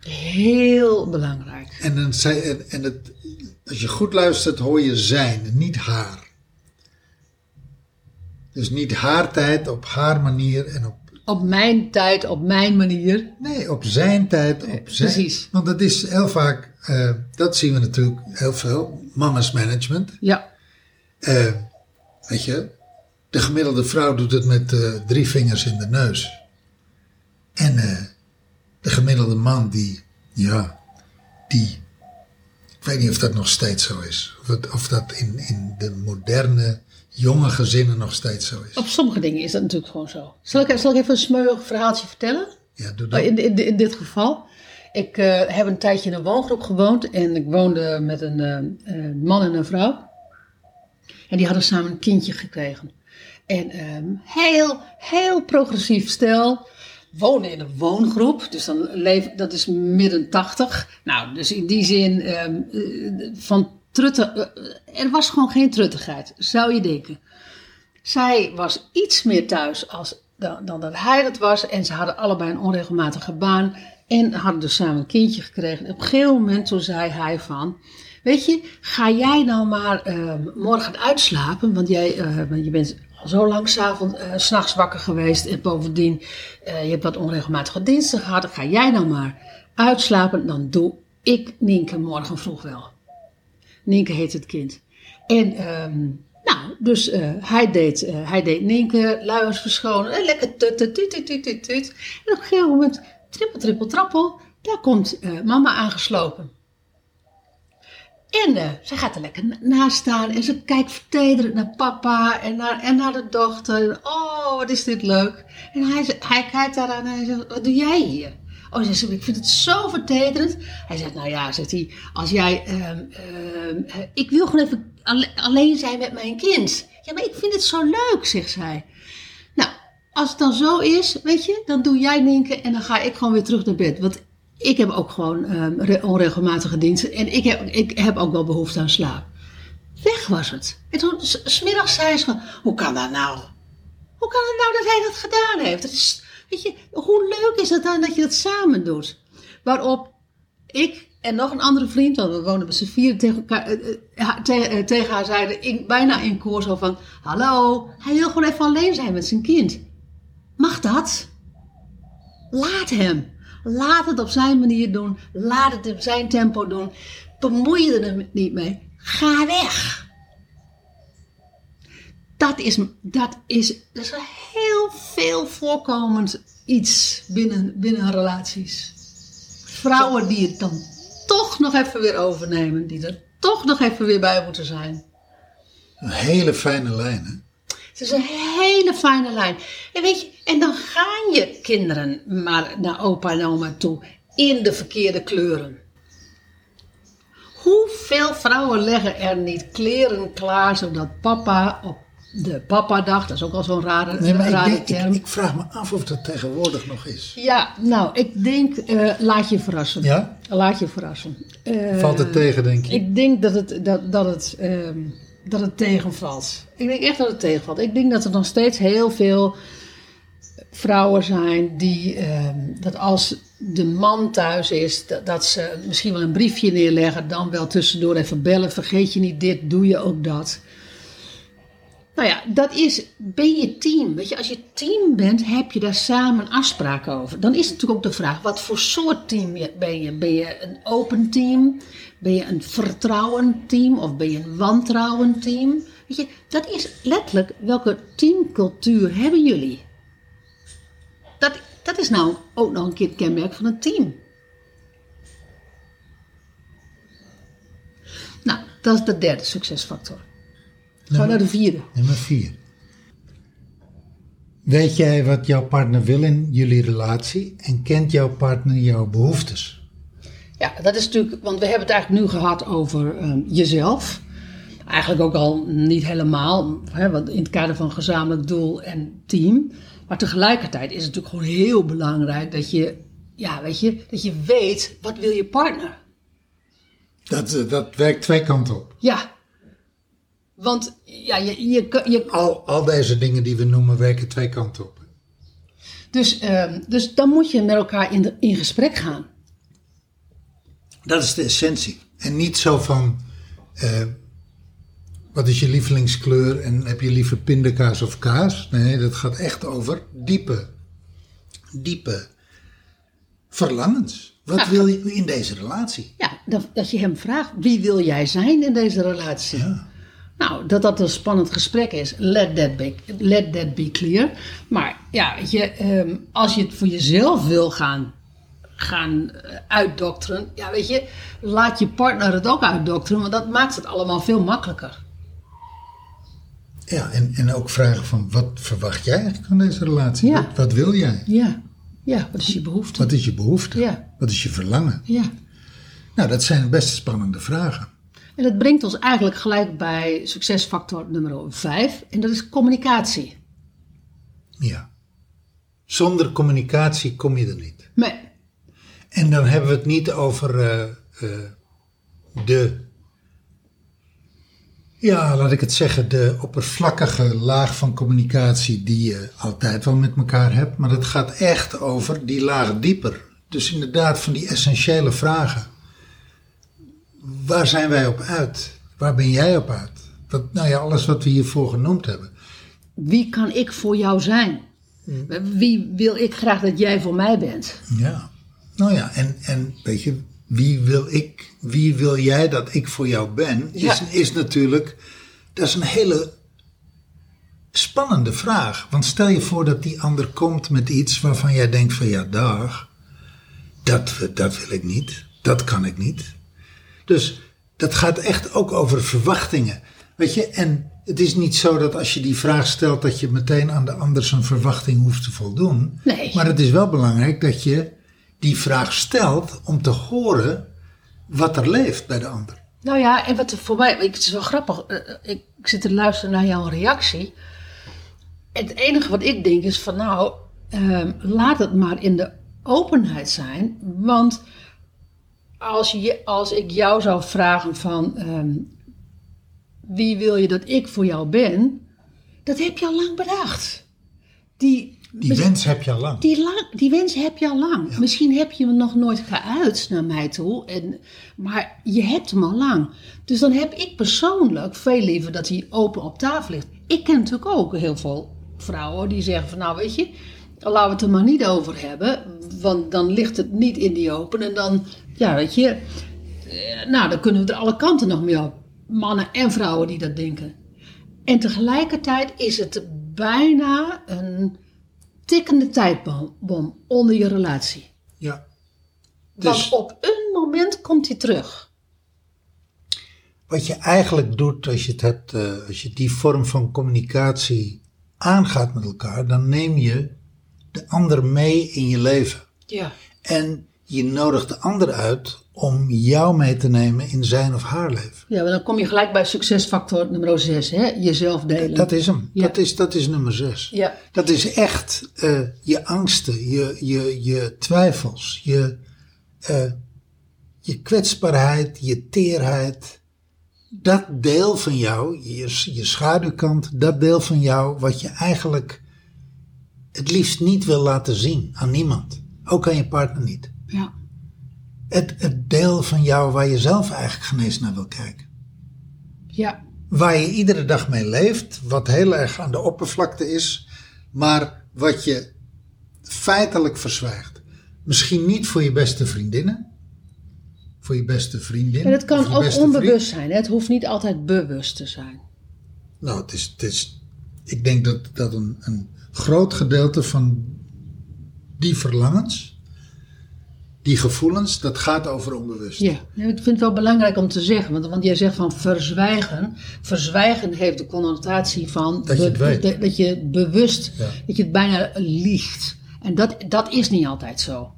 heel belangrijk. En, dan zei, en, en het, als je goed luistert, hoor je zijn, niet haar. Dus niet haar tijd, op haar manier en op. Op mijn tijd, op mijn manier. Nee, op zijn tijd, op zijn. precies. Want dat is heel vaak, eh, dat zien we natuurlijk heel veel, mama's management. Ja, Eh, weet je, de gemiddelde vrouw doet het met eh, drie vingers in de neus. En de gemiddelde man die, ja, die, ik weet niet of dat nog steeds zo is. Of, het, of dat in, in de moderne, jonge gezinnen nog steeds zo is. op sommige dingen is dat natuurlijk gewoon zo. Zal ik, zal ik even een smeuig verhaaltje vertellen? Ja, doe Oh, dat. In, in, in dit geval. Ik eh, heb een tijdje in een woongroep gewoond en ik woonde met een eh, eh, man en een vrouw. En die hadden samen een kindje gekregen. En ehm, heel, heel progressief stel. Wonen in een woongroep, dus dan leef, dat is midden tachtig. Nou, dus in die zin eh, van trutten, eh, er was gewoon geen truttigheid, zou je denken. Zij was iets meer thuis als, dan, dat hij dat was. En ze hadden allebei een onregelmatige baan. En hadden dus samen een kindje gekregen. En op een gegeven moment toen zei hij van... Weet je, ga jij nou maar eh, morgen uitslapen. Want jij eh, je bent al zo lang s'avonds, eh, s s'nachts wakker geweest. En bovendien, eh, je hebt wat onregelmatige diensten gehad. Ga jij nou maar uitslapen. Dan doe ik Nienke morgen vroeg wel. Nienke heet het kind. En ehm, nou, dus eh, hij, deed, eh, hij deed Nienke luiers verschonen. En lekker tut, tut, tut, tut, tut, tut. En op een gegeven moment, trippel, trippel, trappel, daar komt eh, mama aangeslopen. En eh, zij gaat er lekker na- naast staan en ze kijkt vertederend naar papa en naar, en naar de dochter. Oh, wat is dit leuk. En hij, ze- hij kijkt daar aan en hij zegt, wat doe jij hier? Oh, ik vind het zo vertederend. Hij zegt, nou ja, zegt hij, als jij, ehm, ehm, eh, ik wil gewoon even alle- alleen zijn met mijn kind. Ja, maar ik vind het zo leuk, zegt zij. Nou, als het dan zo is, weet je, dan doe jij Nienke en dan ga ik gewoon weer terug naar bed. Want ik heb ook gewoon ehm, re- onregelmatige diensten en ik heb, ik heb ook wel behoefte aan slaap. Weg was het. En toen, smiddags zei ze hoe kan dat nou? Hoe kan het nou dat hij dat gedaan heeft? Is, weet je, hoe leuk is het dan dat je dat samen doet? Waarop ik en nog een andere vriend, want we wonen met z'n vieren tegen, elkaar, eh, eh, eh, tegen haar zeiden, bijna in koor zo van, hallo, hij wil gewoon even alleen zijn met zijn kind. Mag dat? Laat hem. Laat het op zijn manier doen. Laat het op zijn tempo doen. Bemoei je er niet mee. Ga weg. Dat is, dat is, dat is een heel veel voorkomend iets binnen, binnen relaties. Vrouwen die het dan toch nog even weer overnemen. Die er toch nog even weer bij moeten zijn. Een hele fijne lijn, hè? Het is een hele fijne lijn. En weet je, en dan gaan je kinderen maar naar opa en oma toe in de verkeerde kleuren. Hoeveel vrouwen leggen er niet kleren klaar zodat papa op de papadag, dat is ook al zo'n rare, Nee, maar ik, denk, term. ik, ik vraag me af of dat tegenwoordig nog is. Ja, nou, ik denk, eh, laat je verrassen. Ja? Laat je verrassen. Eh, Valt het tegen, denk je? Ik denk dat het, dat, dat, het, ehm, dat het tegenvalt. Ik denk echt dat het tegenvalt. Ik denk dat er nog steeds heel veel vrouwen zijn die, ehm, dat als de man thuis is, dat, dat ze misschien wel een briefje neerleggen, dan wel tussendoor even bellen. Vergeet je niet dit, doe je ook dat. Nou ja, dat is, ben je team. Weet je, als je team bent, heb je daar samen afspraken over. Dan is natuurlijk ook de vraag, wat voor soort team ben je? Ben je een open team? Ben je een vertrouwend team? Of ben je een wantrouwend team? Weet je, dat is letterlijk, welke teamcultuur hebben jullie? Dat, dat is nou ook nog een keer het kenmerk van een team. Nou, dat is de derde succesfactor. Gaan we naar de vierde. Nummer vier. Weet jij wat jouw partner wil in jullie relatie en kent jouw partner jouw behoeftes? Ja, dat is natuurlijk, want we hebben het eigenlijk nu gehad over ehm, jezelf. Eigenlijk ook al niet helemaal, hè, want in het kader van gezamenlijk doel en team. Maar tegelijkertijd is het natuurlijk gewoon heel belangrijk dat je, ja, weet je, dat je weet wat wil je partner. Dat, eh, dat werkt twee kanten op. Ja, want ja, je, je, kan- je, Al, al deze dingen die we noemen werken twee kanten op. dus, ehm, dus dan moet je met elkaar in, de, in gesprek gaan. Dat is de essentie. En niet zo van, eh, wat is je lievelingskleur en heb je liever pindakaas of kaas? Nee, dat gaat echt over diepe, diepe verlangens. Wat Ja. wil je in deze relatie? Ja, dat, dat je hem vraagt, wie wil jij zijn in deze relatie? Nou, dat dat een spannend gesprek is, let that be, let that be clear. Maar ja, weet je, ehm, als je het voor jezelf wil gaan, gaan eh, uitdokteren, ja, weet je, laat je partner het ook uitdokteren, want dat maakt het allemaal veel makkelijker. Ja, en, en ook vragen van, wat verwacht jij eigenlijk van deze relatie? Ja. Wat, wat wil jij? Ja, ja, wat is je behoefte? Wat is je behoefte? Ja. Wat is je verlangen? Ja. Nou, dat zijn best spannende vragen. En dat brengt ons eigenlijk gelijk bij succesfactor nummer 5, en dat is communicatie. Ja. Zonder communicatie kom je er niet. Nee, En dan hebben we het niet over eh, eh, de, ja, laat ik het zeggen, de oppervlakkige laag van communicatie die je altijd wel met elkaar hebt. Maar het gaat echt over die laag dieper. Dus inderdaad van die essentiële vragen. Waar zijn wij op uit? Waar ben jij op uit? Wat, nou ja, alles wat we hiervoor genoemd hebben. Wie kan ik voor jou zijn? Wie wil ik graag dat jij voor mij bent? Ja. Nou ja, en, en weet je, wie wil ik, wie wil jij dat ik voor jou ben, is, Ja. is natuurlijk, dat is een hele spannende vraag. Want stel je voor dat die ander komt met iets waarvan jij denkt van ja, dag, dat, dat wil ik niet, dat kan ik niet. Dus dat gaat echt ook over verwachtingen. Weet je, en het is niet zo dat als je die vraag stelt dat je meteen aan de ander zijn verwachting hoeft te voldoen. Nee. Maar het is wel belangrijk dat je die vraag stelt om te horen wat er leeft bij de ander. Nou ja, en wat voor mij, het is wel grappig, eh, ik, ik zit te luisteren naar jouw reactie. Het enige wat ik denk is van nou, ehm, laat het maar in de openheid zijn. Want als, je, als ik jou zou vragen van ehm, wie wil je dat ik voor jou ben, dat heb je al lang bedacht. Die, Die wens heb je al lang. die, lang, die wens heb je al lang. Misschien heb je hem nog nooit geuit naar mij toe. En, maar je hebt hem al lang. Dus dan heb ik persoonlijk veel liever dat hij open op tafel ligt. Ik ken natuurlijk ook heel veel vrouwen die zeggen van nou weet je, laten we het er maar niet over hebben. Want dan ligt het niet in die open. En dan, ja weet je, eh, nou dan kunnen we er alle kanten nog mee op. Mannen en vrouwen die dat denken. En tegelijkertijd is het bijna een tikkende tijdbom onder je relatie. Ja. Want Dus, op een moment komt hij terug. Wat je eigenlijk doet als je, het hebt, eh, als je die vorm van communicatie aangaat met elkaar, dan neem je de ander mee in je leven. Ja. En je nodigt de ander uit om jou mee te nemen in zijn of haar leven. Ja, maar dan kom je gelijk bij succesfactor nummer 6, hè? Jezelf delen. Dat is hem. Ja. Dat, is, dat is nummer zes. Ja. Dat is echt eh, je angsten, je, je, je twijfels, je, eh, je kwetsbaarheid, je teerheid. Dat deel van jou, je, je schaduwkant, dat deel van jou wat je eigenlijk het liefst niet wil laten zien aan niemand. Ook aan je partner niet. Ja. Het, het deel van jou waar je zelf eigenlijk geen eens naar wil kijken. Ja. Waar je iedere dag mee leeft, wat heel erg aan de oppervlakte is, maar wat je feitelijk verzwijgt. Misschien niet voor je beste vriendinnen, voor je beste vriendin. En het kan ook onbewust vriend. zijn. Het hoeft niet altijd bewust te zijn. Nou, het is, het is, ik denk dat, dat een, een groot gedeelte van die verlangens, die gevoelens, dat gaat over onbewust. Ja, ik vind het wel belangrijk om te zeggen, want, want jij zegt van verzwijgen. Verzwijgen heeft de connotatie van Dat je het weet. dat, dat je bewust, Ja. dat je het bijna liegt. En dat, dat is niet altijd zo.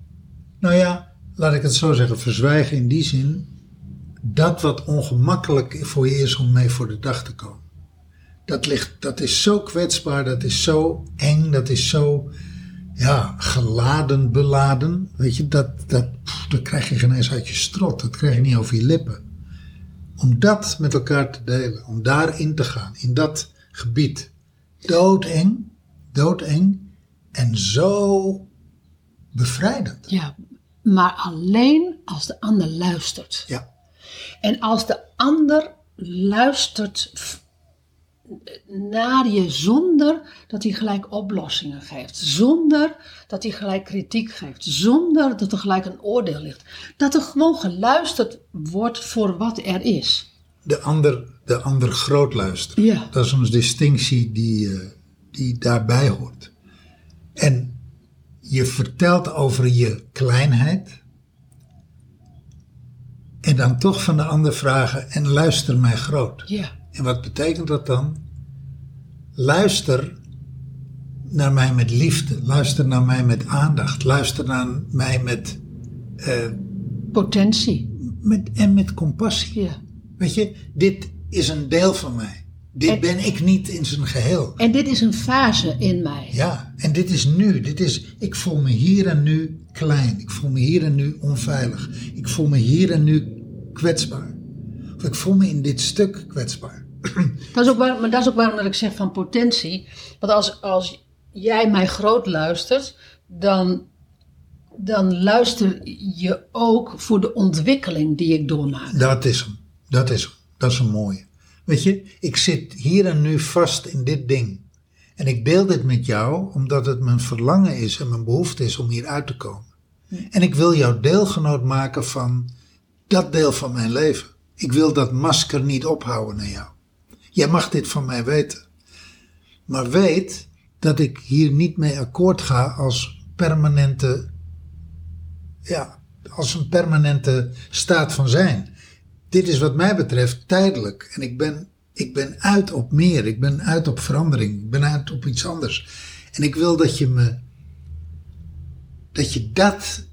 Nou ja, laat ik het zo zeggen, verzwijgen in die zin dat wat ongemakkelijk voor je is om mee voor de dag te komen. Dat, ligt, dat is zo kwetsbaar, dat is zo eng, dat is zo ja, geladen, beladen. Weet je, dat, dat, dat krijg je geen eens uit je strot, dat krijg je niet over je lippen. Om dat met elkaar te delen, om daarin te gaan, in dat gebied. Doodeng, doodeng en zo bevrijdend. Ja, maar alleen als de ander luistert. Ja. En als de ander luistert naar je zonder dat hij gelijk oplossingen geeft. Zonder dat hij gelijk kritiek geeft. Zonder dat er gelijk een oordeel ligt. Dat er gewoon geluisterd wordt voor wat er is. de ander, de ander groot luisteren. Ja. Dat is een distinctie die, eh, die daarbij hoort. En je vertelt over je kleinheid. En dan toch van de ander vragen en luister mij groot. Ja. En wat betekent dat dan? Luister naar mij met liefde. Luister naar mij met aandacht. Luister naar mij met, eh, Potentie. met, en met compassie. Ja. Weet je, dit is een deel van mij. Dit En- ben ik niet in zijn geheel. En dit is een fase in mij. Ja, en dit is nu. Dit is, ik voel me hier en nu klein. Ik voel me hier en nu onveilig. Ik voel me hier en nu kwetsbaar. Of ik voel me in dit stuk kwetsbaar. Dat is ook waar, maar dat is ook waarom dat ik zeg van potentie. Want als, als jij mij groot luistert, dan, dan luister je ook voor de ontwikkeling die ik doormaak. Dat is hem. Dat is hem. Dat is een mooie. Weet je, ik zit hier en nu vast in dit ding. En ik deel dit met jou omdat het mijn verlangen is en mijn behoefte is om hier uit te komen. En ik wil jou deelgenoot maken van dat deel van mijn leven. Ik wil dat masker niet ophouden naar jou. Jij mag dit van mij weten. Maar weet dat ik hier niet mee akkoord ga als permanente, ja, als een permanente staat van zijn. Dit is wat mij betreft tijdelijk. En ik ben, ik ben uit op meer. Ik ben uit op verandering. Ik ben uit op iets anders. En ik wil dat je me, dat je dat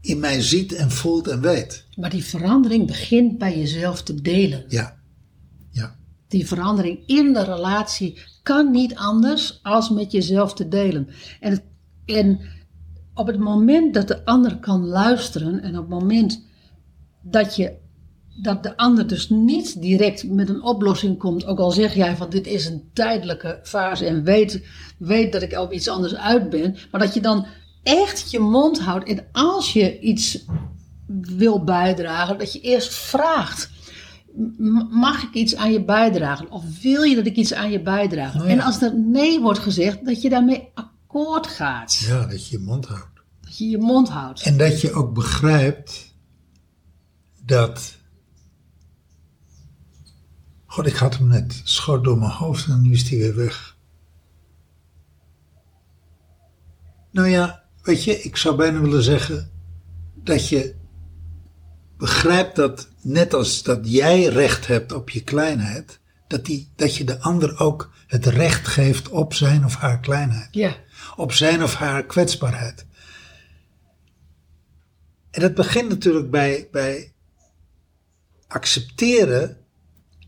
in mij ziet en voelt en weet. Maar die verandering begint bij jezelf te delen. Ja. Die verandering in de relatie kan niet anders als met jezelf te delen. En, en op het moment dat de ander kan luisteren en op het moment dat, je, dat de ander dus niet direct met een oplossing komt, ook al zeg jij van dit is een tijdelijke fase en weet, weet dat ik op iets anders uit ben, maar dat je dan echt je mond houdt en als je iets wil bijdragen, dat je eerst vraagt. Mag ik iets aan je bijdragen? Of wil je dat ik iets aan je bijdraag? Nou ja. En als er nee wordt gezegd, dat je daarmee akkoord gaat. Ja, dat je je mond houdt. Dat je je mond houdt. En dat je ook begrijpt dat. God, ik had hem net. Schoot door mijn hoofd en nu is hij weer weg. Nou ja, weet je, ik zou bijna willen zeggen dat je begrijp dat net als dat jij recht hebt op je kleinheid, dat, die, dat je de ander ook het recht geeft op zijn of haar kleinheid. Ja. Op zijn of haar kwetsbaarheid. En dat begint natuurlijk bij, bij accepteren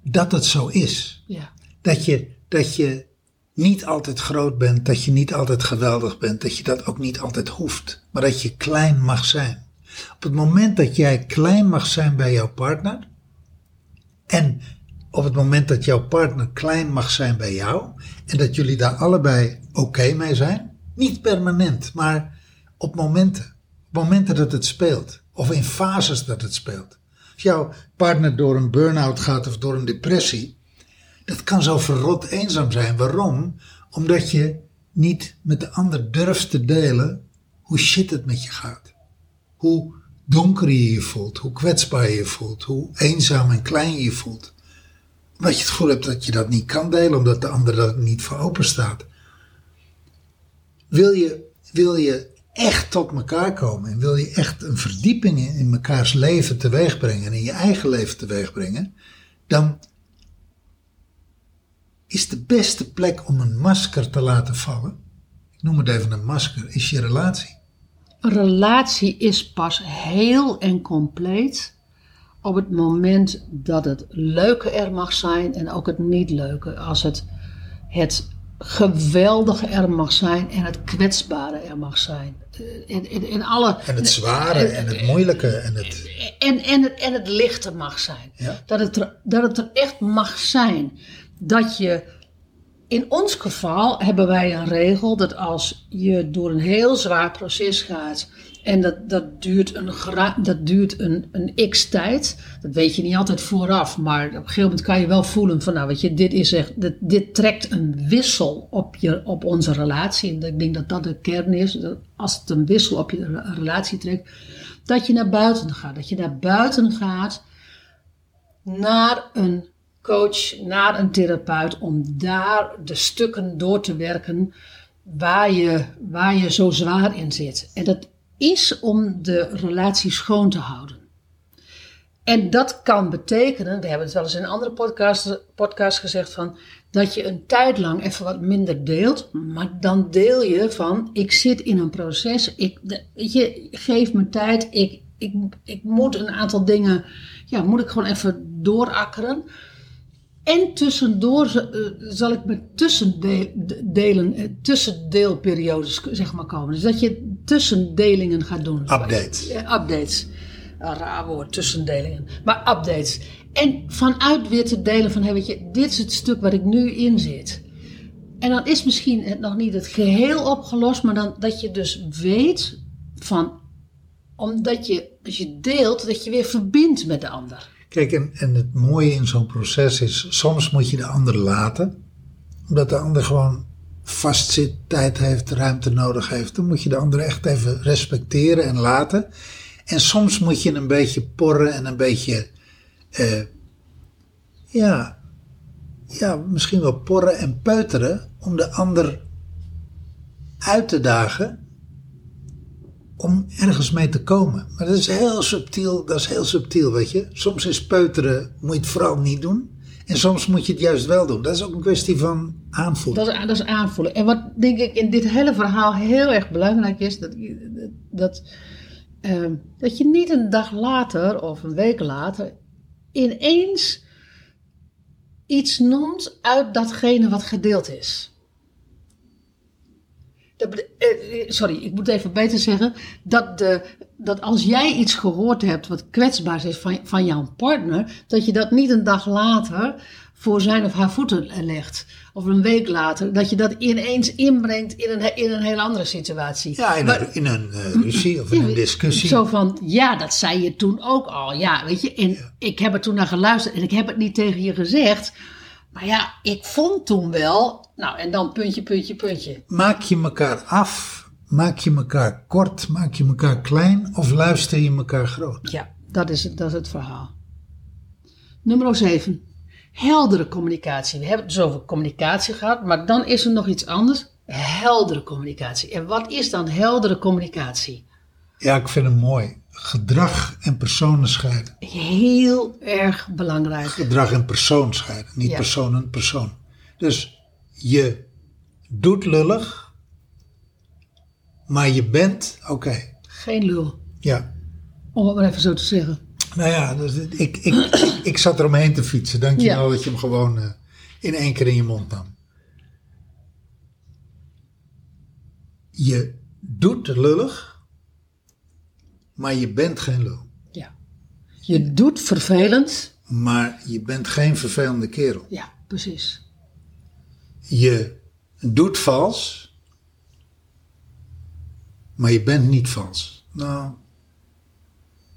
dat het zo is. Ja. Dat je, dat je niet altijd groot bent, dat je niet altijd geweldig bent, dat je dat ook niet altijd hoeft, maar dat je klein mag zijn. Op het moment dat jij klein mag zijn bij jouw partner en op het moment dat jouw partner klein mag zijn bij jou en dat jullie daar allebei oké mee zijn, niet permanent, maar op momenten, op momenten dat het speelt of in fases dat het speelt. Als jouw partner door een burn-out gaat of door een depressie, dat kan zo verrot eenzaam zijn. Waarom? Omdat je niet met de ander durft te delen hoe shit het met je gaat. Hoe donker je je voelt, hoe kwetsbaar je je voelt, hoe eenzaam en klein je je voelt. Omdat je het gevoel hebt dat je dat niet kan delen, omdat de ander er niet voor open staat. Wil je, wil je echt tot elkaar komen en wil je echt een verdieping in, in mekaars leven teweeg brengen en in je eigen leven teweeg brengen, dan is de beste plek om een masker te laten vallen, ik noem het even een masker, is je relatie. Een relatie is pas heel en compleet op het moment dat het leuke er mag zijn en ook het niet leuke. Als het, het geweldige er mag zijn en het kwetsbare er mag zijn. Eh, In, alle, En het zware en het moeilijke en het. en, en, het, en het lichte mag zijn. Ja. Dat, het er, dat het er echt mag zijn. Dat je, in ons geval hebben wij een regel dat als je door een heel zwaar proces gaat. En dat, dat duurt, een, dat duurt een, een x tijd. Dat weet je niet altijd vooraf. Maar op een gegeven moment kan je wel voelen van nou weet je, dit, is echt, dit, dit trekt een wissel op, je, op onze relatie. En ik denk dat dat de kern is. Dat als het een wissel op je re- relatie trekt. Dat je naar buiten gaat. Dat je naar buiten gaat naar een coach, naar een therapeut, om daar de stukken door te werken waar je, waar je zo zwaar in zit. En dat is om de relatie schoon te houden. En dat kan betekenen, we hebben het wel eens in andere podcast, podcast gezegd, van, dat je een tijd lang even wat minder deelt. Maar dan deel je van, ik zit in een proces, ik, je, geef me tijd, ik, ik, ik moet een aantal dingen, ja, moet ik gewoon even doorakkeren. En tussendoor eh, zal ik met tussendelen, eh, tussendeelperiodes zeg maar komen. Dus dat je tussendelingen gaat doen. Updates. Ja, updates. Een raar woord, tussendelingen. Maar updates. En vanuit weer te delen van, hey, weet je, dit is het stuk waar ik nu in zit. En dan is misschien het nog niet het geheel opgelost, maar dan dat je dus weet van, omdat je, als je deelt, dat je weer verbindt met de ander. Kijk, en, het mooie in zo'n proces is, soms moet je de ander laten, omdat de ander gewoon vastzit, tijd heeft, ruimte nodig heeft. Dan moet je de ander echt even respecteren en laten. En soms moet je een beetje porren en een beetje, eh, ja, ja, misschien wel porren en peuteren om de ander uit te dagen om ergens mee te komen. Maar dat is heel subtiel, dat is heel subtiel, weet je. Soms is peuteren, moet je het vooral niet doen. En soms moet je het juist wel doen. Dat is ook een kwestie van aanvoelen. Dat is, dat is aanvoelen. En wat denk ik in dit hele verhaal heel erg belangrijk is, dat, dat, ehm, dat je niet een dag later of een week later ineens iets noemt uit datgene wat gedeeld is. Dat eh, eh, sorry, ik moet even beter zeggen. Dat, de, dat als jij iets gehoord hebt wat kwetsbaar is van, van jouw partner, dat je dat niet een dag later voor zijn of haar voeten legt. Of een week later, dat je dat ineens inbrengt in een, in een heel andere situatie. Ja, in Maar- een, in een eh, ruzie of in een discussie. Zo van, ja, dat zei je toen ook al. Ja, weet je, en ik heb er toen naar geluisterd en ik heb het niet tegen je gezegd. Maar ja, ik vond toen wel, nou, en dan puntje, puntje, puntje. Maak je elkaar af, maak je elkaar kort, maak je elkaar klein of luister je elkaar groot? Ja, dat is, het- dat is het verhaal. Nummer 7. Heldere communicatie. We hebben het dus over communicatie gehad, maar dan is er nog iets anders. Heldere communicatie. En wat is dan heldere communicatie? Ja, ik vind hem mooi. Gedrag en personen scheiden. Heel erg belangrijk. Gedrag en persoon scheiden. Niet Ja. persoon en persoon. Dus je doet lullig, maar je bent oké. Geen lul, Ja. om het maar even zo te zeggen. Nou ja, dus ik, ik, ik, ik zat eromheen te fietsen. Dank je Ja. wel dat je hem gewoon eh, in één keer in je mond nam. Je doet lullig, maar je bent geen lul. Ja. Je doet vervelend. Maar je bent geen vervelende kerel. Ja, precies. Je doet vals, maar je bent niet vals. Nou,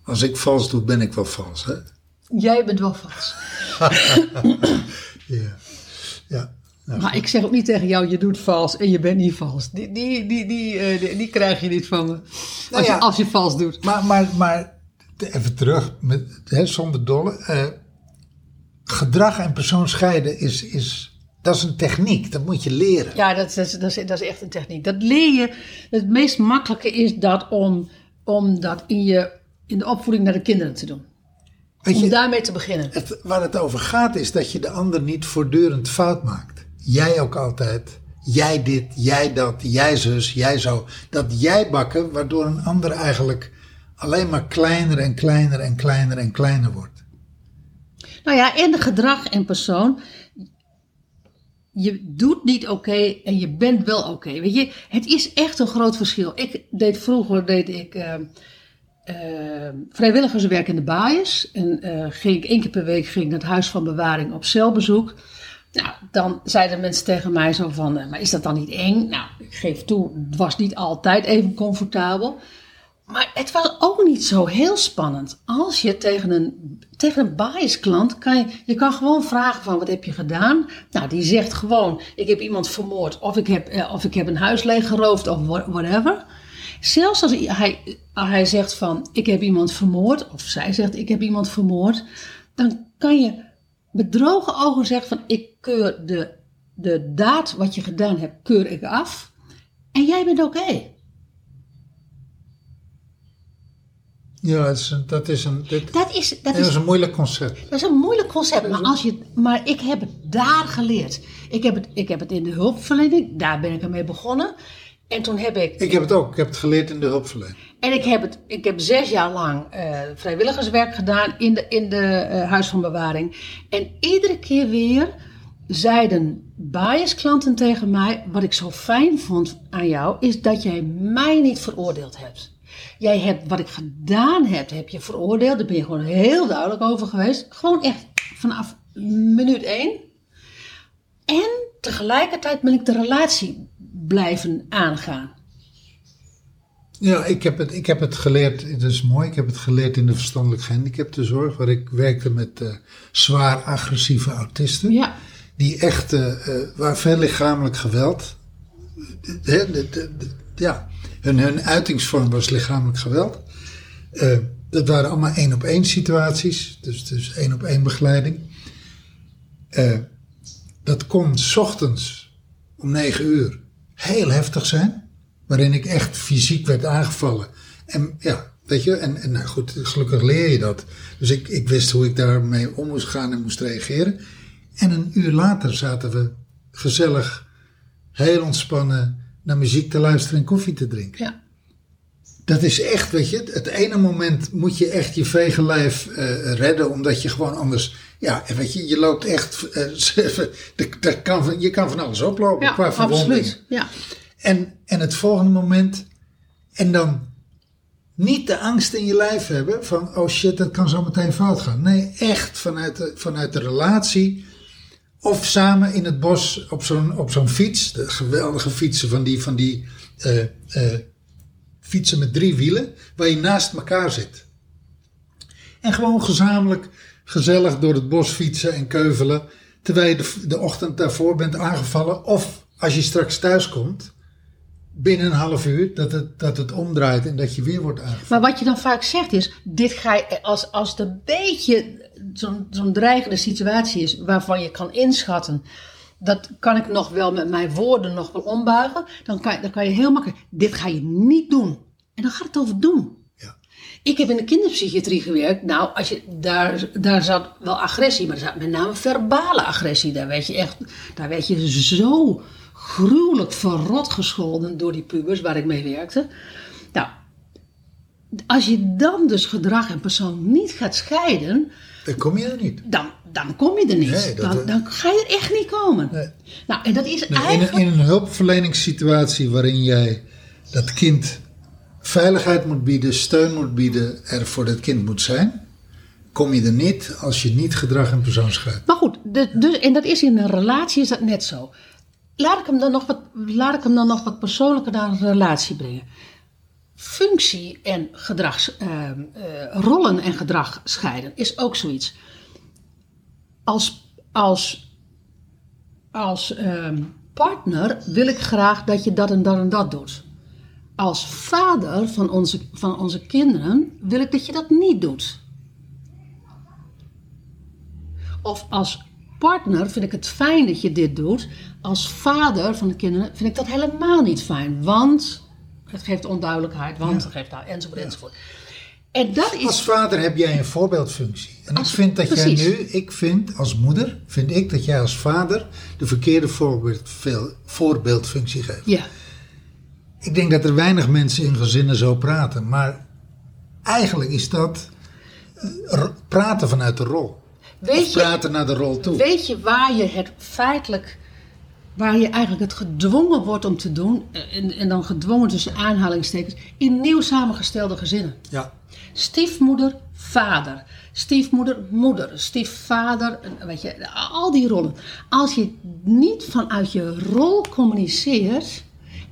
als ik vals doe, ben ik wel vals, hè? Jij bent wel vals. Ja. Ja. Maar ik zeg ook niet tegen jou, je doet vals en je bent niet vals. Die, die, die, die, eh, die, die krijg je niet van me. Als, Nou ja. je, als je vals doet. Maar, maar, maar even terug, met, hè, zonder dolle. eh, gedrag en persoon scheiden is, is, dat is een techniek, dat moet je leren. Ja, dat, is, dat, is, dat is echt een techniek. Dat leer je. Het meest makkelijke is dat om, om dat in, je, in de opvoeding naar de kinderen te doen. Weet Om je, daarmee te beginnen. het, waar het over gaat is dat je de ander niet voortdurend fout maakt. Jij ook altijd. Jij dit, jij dat, jij zus, jij zo. Dat jij bakken, waardoor een ander eigenlijk alleen maar kleiner en kleiner en kleiner en kleiner wordt. Nou ja, en de gedrag en persoon. Je doet niet oké en je bent wel oké. Weet je, het is echt een groot verschil. Ik deed vroeger deed ik eh, eh, vrijwilligerswerk in de baaiers. En eh, ging ik één keer per week ging naar het huis van bewaring op celbezoek. Nou, dan zeiden mensen tegen mij zo van, eh, maar is dat dan niet eng? Nou, ik geef toe, het was niet altijd even comfortabel. Maar het was ook niet zo heel spannend. Als je tegen een, tegen een biasklant kan je, je kan gewoon vragen van wat heb je gedaan? Nou, die zegt gewoon ik heb iemand vermoord of ik heb, eh, of ik heb een huis leeggeroofd of wha- whatever. Zelfs als hij, hij zegt van ik heb iemand vermoord of zij zegt ik heb iemand vermoord. Dan kan je met droge ogen zeggen van ik keur de, de daad wat je gedaan hebt keur ik af. En jij bent oké. Ja, dat is een, dat is een, dit- Dat is, dat dat is is een moeilijk concept. Dat is een moeilijk concept, maar, als je, maar ik heb het daar geleerd. Ik heb het, ik heb het in de hulpverlening, daar ben ik ermee begonnen. En toen heb ik, Ik heb het ook, ik heb het geleerd in de hulpverlening. En ik heb, het, ik heb zes jaar lang eh, vrijwilligerswerk gedaan in de, in de eh, huis van bewaring. En iedere keer weer zeiden biasklanten tegen mij, wat ik zo fijn vond aan jou, is dat jij mij niet veroordeeld hebt. Jij hebt wat ik gedaan heb, heb je veroordeeld. Daar ben je gewoon heel duidelijk over geweest. Gewoon echt vanaf minuut één. En tegelijkertijd ben ik de relatie blijven aangaan. Ja, ik heb, het, ik heb het geleerd, dat is mooi, ik heb het geleerd in de verstandelijk gehandicaptenzorg, waar ik werkte met eh, zwaar agressieve autisten. Ja, Die echt, eh, waar veel lichamelijk geweld, hè, de- de- de- ja, hun, hun uitingsvorm was lichamelijk geweld. Dat waren allemaal één op één situaties, dus, dus één op één begeleiding. Dat kon 's ochtends om negen uur heel heftig zijn, waarin ik echt fysiek werd aangevallen. En ja, weet je, en, en nou goed, gelukkig leer je dat. Dus ik, ik wist hoe ik daarmee om moest gaan en moest reageren. En een uur later zaten we gezellig, heel ontspannen naar muziek te luisteren en koffie te drinken. ja. Dat is echt, weet je, het ene moment moet je echt je vege lijf eh, redden, omdat je gewoon anders, ja, en weet je, je loopt echt, kan, van- je kan van alles oplopen ja qua verwondingen. absoluut. Ja. En, en het volgende moment, en dan niet de angst in je lijf hebben van, oh shit, dat kan zo meteen fout gaan. Nee, echt vanuit de, vanuit de relatie. Of samen in het bos op zo'n, op zo'n fiets, de geweldige fietsen van die, van die eh, eh, fietsen met drie wielen, waar je naast elkaar zit. En gewoon gezamenlijk, gezellig door het bos fietsen en keuvelen, terwijl je de, de ochtend daarvoor bent aangevallen. Of als je straks thuis komt, binnen een half uur, dat het, dat het omdraait en dat je weer wordt aangevallen. Maar wat je dan vaak zegt is, dit ga je, als, als het een beetje zo'n dreigende situatie is, waarvan je kan inschatten, dat kan ik nog wel met mijn woorden nog wel ombuigen, dan kan, dan kan je heel makkelijk, dit ga je niet doen. En dan gaat het over doen. Ja. Ik heb in de kinderpsychiatrie gewerkt. Nou, als je, daar, daar zat wel agressie, maar er zat met name verbale agressie. Daar werd je echt, daar werd je zo gruwelijk verrot gescholden door die pubers waar ik mee werkte. Nou, als je dan dus gedrag en persoon niet gaat scheiden, Dan kom je er niet. dan, dan kom je er niet. Nee, dat- dan, dan ga je er echt niet komen. Nee. Nou, en dat is Nee, in, eigenlijk... een, in een hulpverleningssituatie waarin jij dat kind veiligheid moet bieden, steun moet bieden, er voor dat kind moet zijn, kom je er niet als je niet gedrag en persoon scheidt. Maar goed, dus, en dat is in een relatie is dat net zo. Laat ik hem dan nog wat, laat ik hem dan nog wat persoonlijker naar een relatie brengen. Functie en gedrags, ehm, eh, rollen en gedrag scheiden is ook zoiets. Als, als, als ehm, partner wil ik graag dat je dat en dat en dat doet. Als vader van onze, van onze kinderen wil ik dat je dat niet doet. Of als partner vind ik het fijn dat je dit doet. Als vader van de kinderen vind ik dat helemaal niet fijn. Want het geeft onduidelijkheid, want het geeft nou, enzovoort, enzovoort. En dat is... Als vader heb jij een voorbeeldfunctie. En Als- ik vind dat precies. jij nu, ik vind als moeder, vind ik dat jij als vader de verkeerde voorbeeld, veel- voorbeeldfunctie geeft. Ja, Ik denk dat er weinig mensen in gezinnen zo praten, maar eigenlijk is dat eh, praten vanuit de rol. Weet je, Praten naar de rol toe. weet je waar je het feitelijk... Waar je eigenlijk het gedwongen wordt om te doen... En, en dan gedwongen tussen aanhalingstekens... In nieuw samengestelde gezinnen. Ja. Stiefmoeder, vader. Stiefmoeder, moeder. Stiefvader, weet je, al die rollen. Als je niet vanuit je rol communiceert.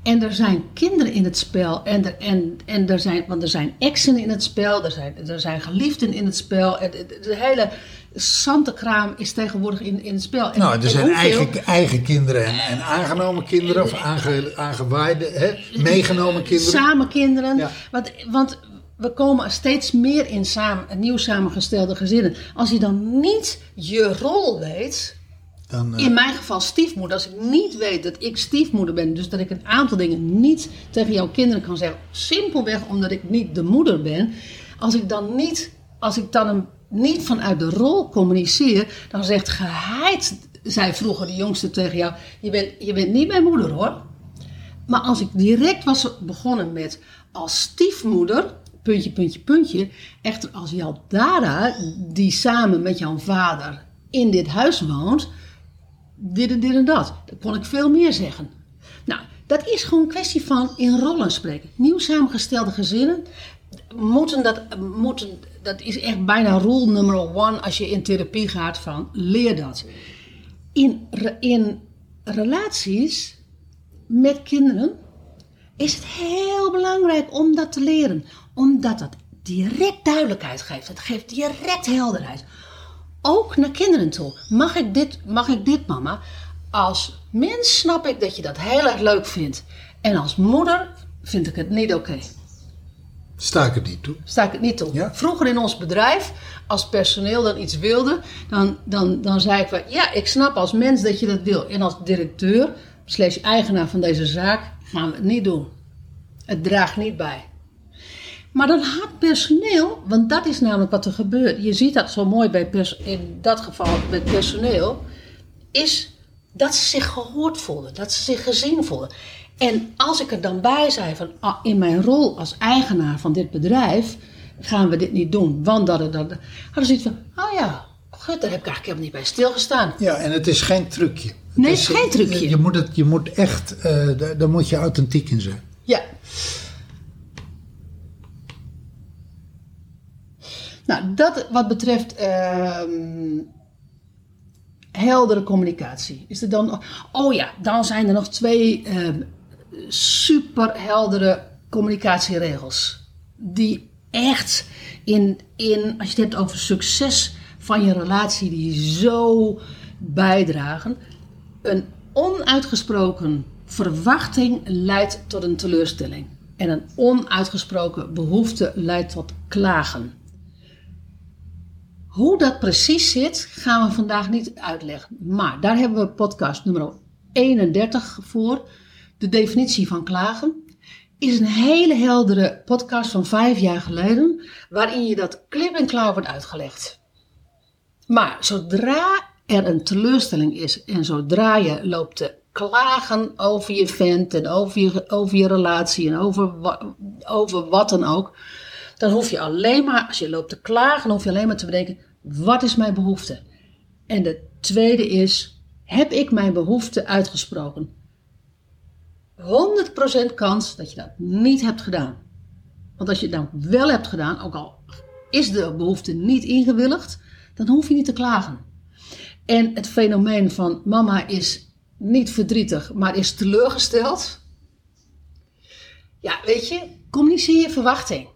En er zijn kinderen in het spel. En er, en, en er zijn, want er zijn exen in het spel. Er zijn, er zijn geliefden in het spel. En de, de hele zantekraam is tegenwoordig in, in het spel. En, Nou, er zijn hoeveel- eigen, eigen kinderen en, en aangenomen kinderen of aange, aangewaaide, hè, meegenomen kinderen. Samen kinderen. Ja. Want, want we komen steeds meer in samen, nieuw samengestelde gezinnen. Als je dan niet je rol weet. Dan, eh, In mijn geval stiefmoeder. Als ik niet weet dat ik stiefmoeder ben. Dus dat ik een aantal dingen niet tegen jouw kinderen kan zeggen. Simpelweg omdat ik niet de moeder ben. Als ik dan niet, als ik dan hem niet vanuit de rol communiceer. Dan zegt geheid, zei vroeger de jongste tegen jou. Je bent, je bent niet mijn moeder hoor. Maar als ik direct was begonnen met als stiefmoeder, puntje, puntje, puntje. Echter als jouw Dara, die samen met jouw vader in dit huis woont, dit en dit en dat. Dan kon ik veel meer zeggen. Nou, dat is gewoon een kwestie van in rollen spreken. Nieuw samengestelde gezinnen moeten dat, moeten, dat is echt bijna rule nummer one als je in therapie gaat van leer dat. In, in relaties met kinderen is het heel belangrijk om dat te leren. Omdat dat direct duidelijkheid geeft. Het geeft direct helderheid. Ook naar kinderen toe. Mag ik dit, mag ik dit mama? Als mens snap ik dat je dat heel erg leuk vindt. En als moeder vind ik het niet oké. Sta ik het niet toe. Sta ik het niet toe. Ja. Vroeger in ons bedrijf, als personeel dan iets wilde, dan, dan, dan zei ik van ja, ik snap als mens dat je dat wil. En als directeur, slash eigenaar van deze zaak, gaan we het niet doen. Het draagt niet bij. Maar dan had personeel, want dat is namelijk wat er gebeurt. Je ziet dat zo mooi bij pers- in dat geval met personeel, is dat ze zich gehoord voelden, dat ze zich gezien voelden. En als ik er dan bij zei van ah, in mijn rol als eigenaar van dit bedrijf gaan we dit niet doen, want dat en dat. Hadden ze iets van, oh ja, goed, daar heb ik eigenlijk helemaal niet bij stilgestaan. Ja, en het is geen trucje. Nee, Het het is geen trucje. Je moet, het, je moet echt, eh, daar- daar moet je authentiek in zijn. Ja. Nou, dat wat betreft ehm, heldere communicatie. Is er dan, oh ja, dan zijn er nog twee ehm super heldere communicatieregels. Die echt in, in, als je het hebt over succes van je relatie, die zo bijdragen. Een onuitgesproken verwachting leidt tot een teleurstelling. En een onuitgesproken behoefte leidt tot klagen. Hoe dat precies zit, gaan we vandaag niet uitleggen. Maar daar hebben we podcast nummer 31 voor. De definitie van klagen. is een hele heldere podcast van vijf jaar geleden, waarin je dat klip en klaar wordt uitgelegd. Maar zodra er een teleurstelling is en zodra je loopt te klagen over je vent en over je, over je relatie en over, over wat dan ook, dan hoef je alleen maar, als je loopt te klagen, hoef je alleen maar te bedenken, wat is mijn behoefte? En de tweede is, heb ik mijn behoefte uitgesproken? 100% kans dat je dat niet hebt gedaan. Want als je het nou wel hebt gedaan, ook al is de behoefte niet ingewilligd, dan hoef je niet te klagen. En het fenomeen van mama is niet verdrietig, maar is teleurgesteld. Ja, weet je, communiceer je verwachting.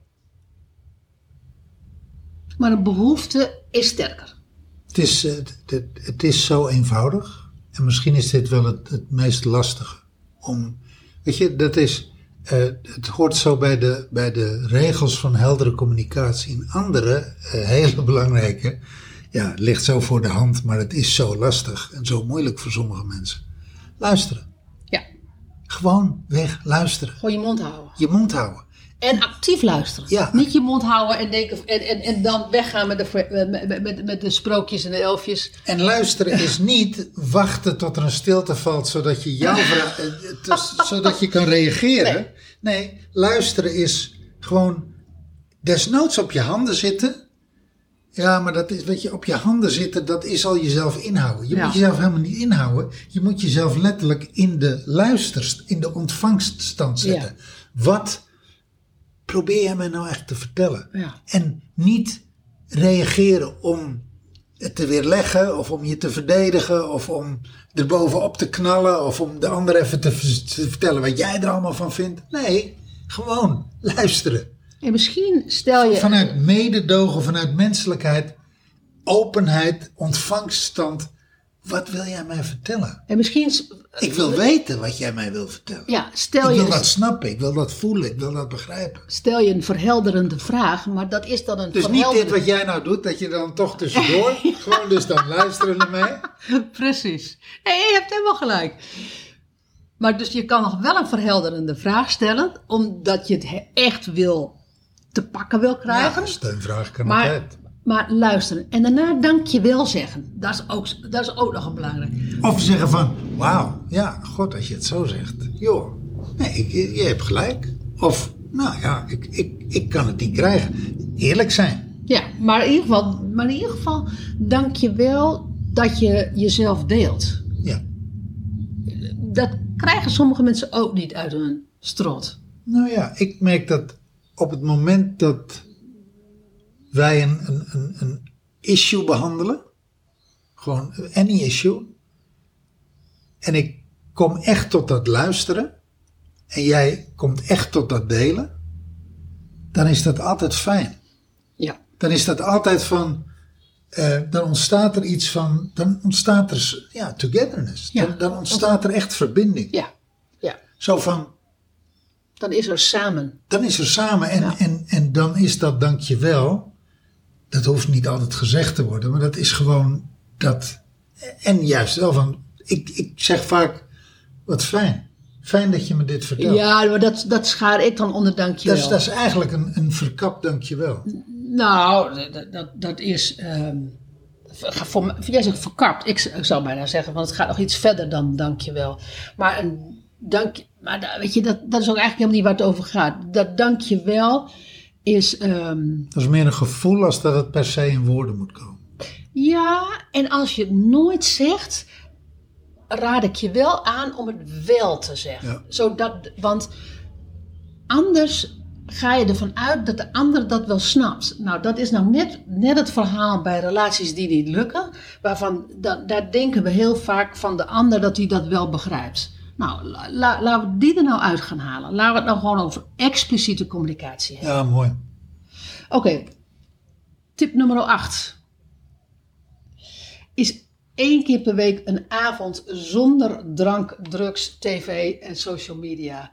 Maar een behoefte is sterker. Het is, eh, het, het is zo eenvoudig. En misschien is dit wel het, het meest lastige. Om, weet je, dat is, eh, het hoort zo bij de, bij de regels van heldere communicatie. Een andere, eh, hele belangrijke, ja, het ligt zo voor de hand, maar het is zo lastig en zo moeilijk voor sommige mensen. Luisteren. Ja, Gewoon weg luisteren. gewoon je mond houden. Je mond houden. En actief luisteren. Ja. Niet je mond houden en, denken, en, en, en dan weggaan met de, met, met, met de sprookjes en de elfjes. En luisteren is niet wachten tot er een stilte valt zodat je jouw vraag, eh, is- zodat je kan reageren. Nee. luisteren is gewoon desnoods op je handen zitten. Ja, maar dat is, weet je, op je handen zitten, dat is al jezelf inhouden. Je Ja. moet jezelf helemaal niet inhouden. Je moet jezelf letterlijk in de luisterst, in de ontvangststand zetten. Wat probeer jij mij nou echt te vertellen? Ja. En niet reageren om het te weerleggen of om je te verdedigen of om er bovenop te knallen of om de ander even te, te vertellen wat jij er allemaal van vindt. Nee, gewoon luisteren. En misschien stel je... Vanuit mededogen, vanuit menselijkheid, openheid, ontvangststand. Wat wil jij mij vertellen? En misschien... Ik wil weten wat jij mij wil vertellen. Ja, stel ik wil je, dat snappen, ik wil dat voelen, ik wil dat begrijpen. stel je een verhelderende vraag, maar dat is dan een Dus niet verhelderende... dit wat jij nou doet, dat je dan toch tussendoor, gewoon dus dan luisteren naar mij. Precies. Nee, je hebt helemaal gelijk. Maar dus je kan nog wel een verhelderende vraag stellen, omdat je het he- echt wil te pakken wil krijgen. Ja, steunvraag kan maar, altijd. Maar luisteren. En daarna dank je wel zeggen. Dat is ook, dat is ook nog een belangrijk. Of zeggen van, wauw, ja, god, als je het zo zegt. Joh, nee, ik, je hebt gelijk. Of, nou ja, ik, ik, ik kan het niet krijgen. Eerlijk zijn. Ja, maar in ieder geval, maar in ieder geval dank je wel dat je jezelf deelt. Ja. Dat krijgen sommige mensen ook niet uit hun strot. Nou ja, ik merk dat op het moment dat wij een, een, een, issue behandelen, gewoon any issue, en ik kom echt tot dat luisteren, en jij komt echt tot dat delen, dan is dat altijd fijn. Ja. Dan is dat altijd van, eh, dan ontstaat er iets van, dan ontstaat er, ja, togetherness. Ja. Dan, dan ontstaat er echt verbinding. Ja. Ja. Zo van, Dan is er samen. dan is er samen en, Ja. en, en dan is dat dankjewel. Dat hoeft niet altijd gezegd te worden, maar dat is gewoon dat. En juist wel van, ik, ik zeg vaak, wat fijn. Fijn dat je me dit vertelt. Ja, maar dat, dat schaar ik dan onder dankjewel. dat, is, dat is eigenlijk een, een verkapt dankjewel. Nou, dat, dat, dat is. ehm, voor, jij zegt verkapt. Ik, ik zou bijna zeggen, want het gaat nog iets verder dan dankjewel. Maar een dank. Maar weet je, dat, dat is ook eigenlijk helemaal niet waar het over gaat. Dat dankjewel is. ehm, Dat is meer een gevoel als dat het per se in woorden moet komen. ja, en als je het nooit zegt, raad ik je wel aan om het wel te zeggen. Ja. Zodat, want anders ga je ervan uit dat de ander dat wel snapt. Nou, dat is nou net, net het verhaal bij relaties die niet lukken. Waarvan, da, daar denken we heel vaak van de ander dat hij dat wel begrijpt. Nou, la- la- laten we die er nou uit gaan halen. Laten we het nou gewoon over expliciete communicatie hebben. Ja, mooi. Oké, tip nummer 8. Is één keer per week een avond zonder drank, drugs, tv en social media.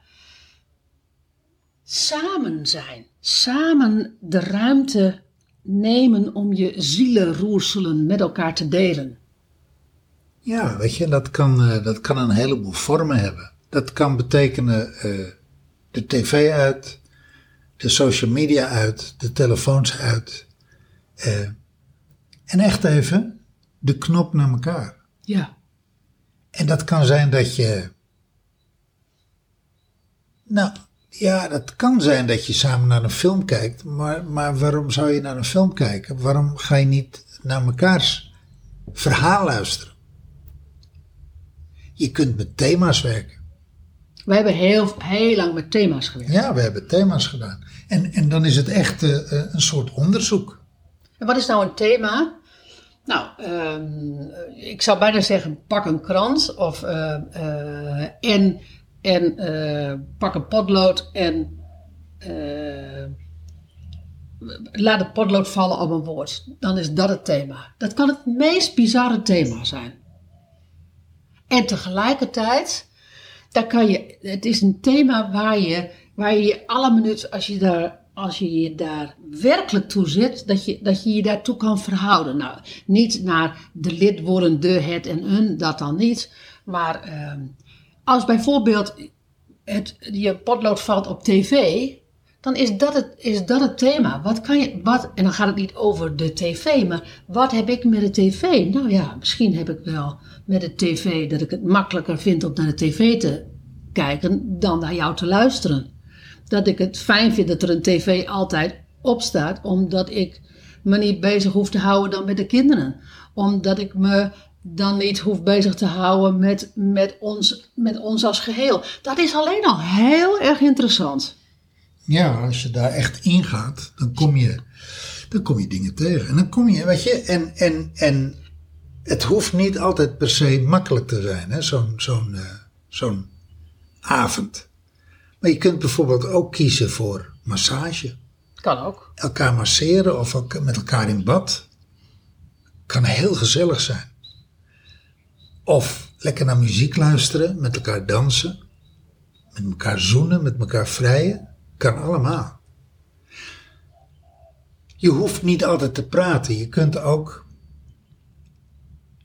Samen zijn. Samen de ruimte nemen om je zielenroerselen met elkaar te delen. Ja, weet je, dat kan, eh, dat kan een heleboel vormen hebben. Dat kan betekenen eh, De tv uit, de social media uit, de telefoons uit. Eh, en echt even de knop naar elkaar. Ja. En dat kan zijn dat je. Nou, ja, dat kan zijn dat je samen naar een film kijkt. Maar, maar waarom zou je naar een film kijken? Waarom ga je niet naar mekaars verhaal luisteren? Je kunt met thema's werken. We hebben heel, heel lang met thema's gewerkt. Ja, we hebben thema's gedaan. En, en dan is het echt eh, eh, een soort onderzoek. En wat is nou een thema? Nou, ehm, ik zou bijna zeggen, pak een krant of eh, en, en pak een potlood en laat het potlood vallen op een woord. Dan is dat het thema. Dat kan het meest bizarre thema zijn. En tegelijkertijd, daar kan je, het is een thema waar je, waar je je alle minuten, als je daar als je je daar werkelijk toe zit, dat je, dat je je daartoe kan verhouden. Nou, niet naar de lidwoorden, de, het en een, dat dan niet. Maar ehm, als bijvoorbeeld het, je potlood valt op tv, dan is dat het, is dat het thema. Wat kan je, wat, en dan gaat het niet over de tv, maar wat heb ik met de tv? Nou ja, misschien heb ik wel met de tv dat ik het makkelijker vind om naar de tv te kijken dan naar jou te luisteren dat ik het fijn vind dat er een tv altijd op staat, omdat ik me niet bezig hoef te houden dan met de kinderen. Omdat ik me dan niet hoef bezig te houden met, met, ons, met ons als geheel. Dat is alleen al heel erg interessant. Ja, als je daar echt ingaat, dan kom je, dan kom je dingen tegen. En dan kom je, weet je, en, en, en het hoeft niet altijd per se makkelijk te zijn, hè, zo'n zo'n eh, zo'n avond. Maar je kunt bijvoorbeeld ook kiezen voor massage. Kan ook. Elkaar masseren of met elkaar in bad. Kan heel gezellig zijn. Of lekker naar muziek luisteren, met elkaar dansen. Met elkaar zoenen, met elkaar vrijen. Kan allemaal. Je hoeft niet altijd te praten. Je kunt ook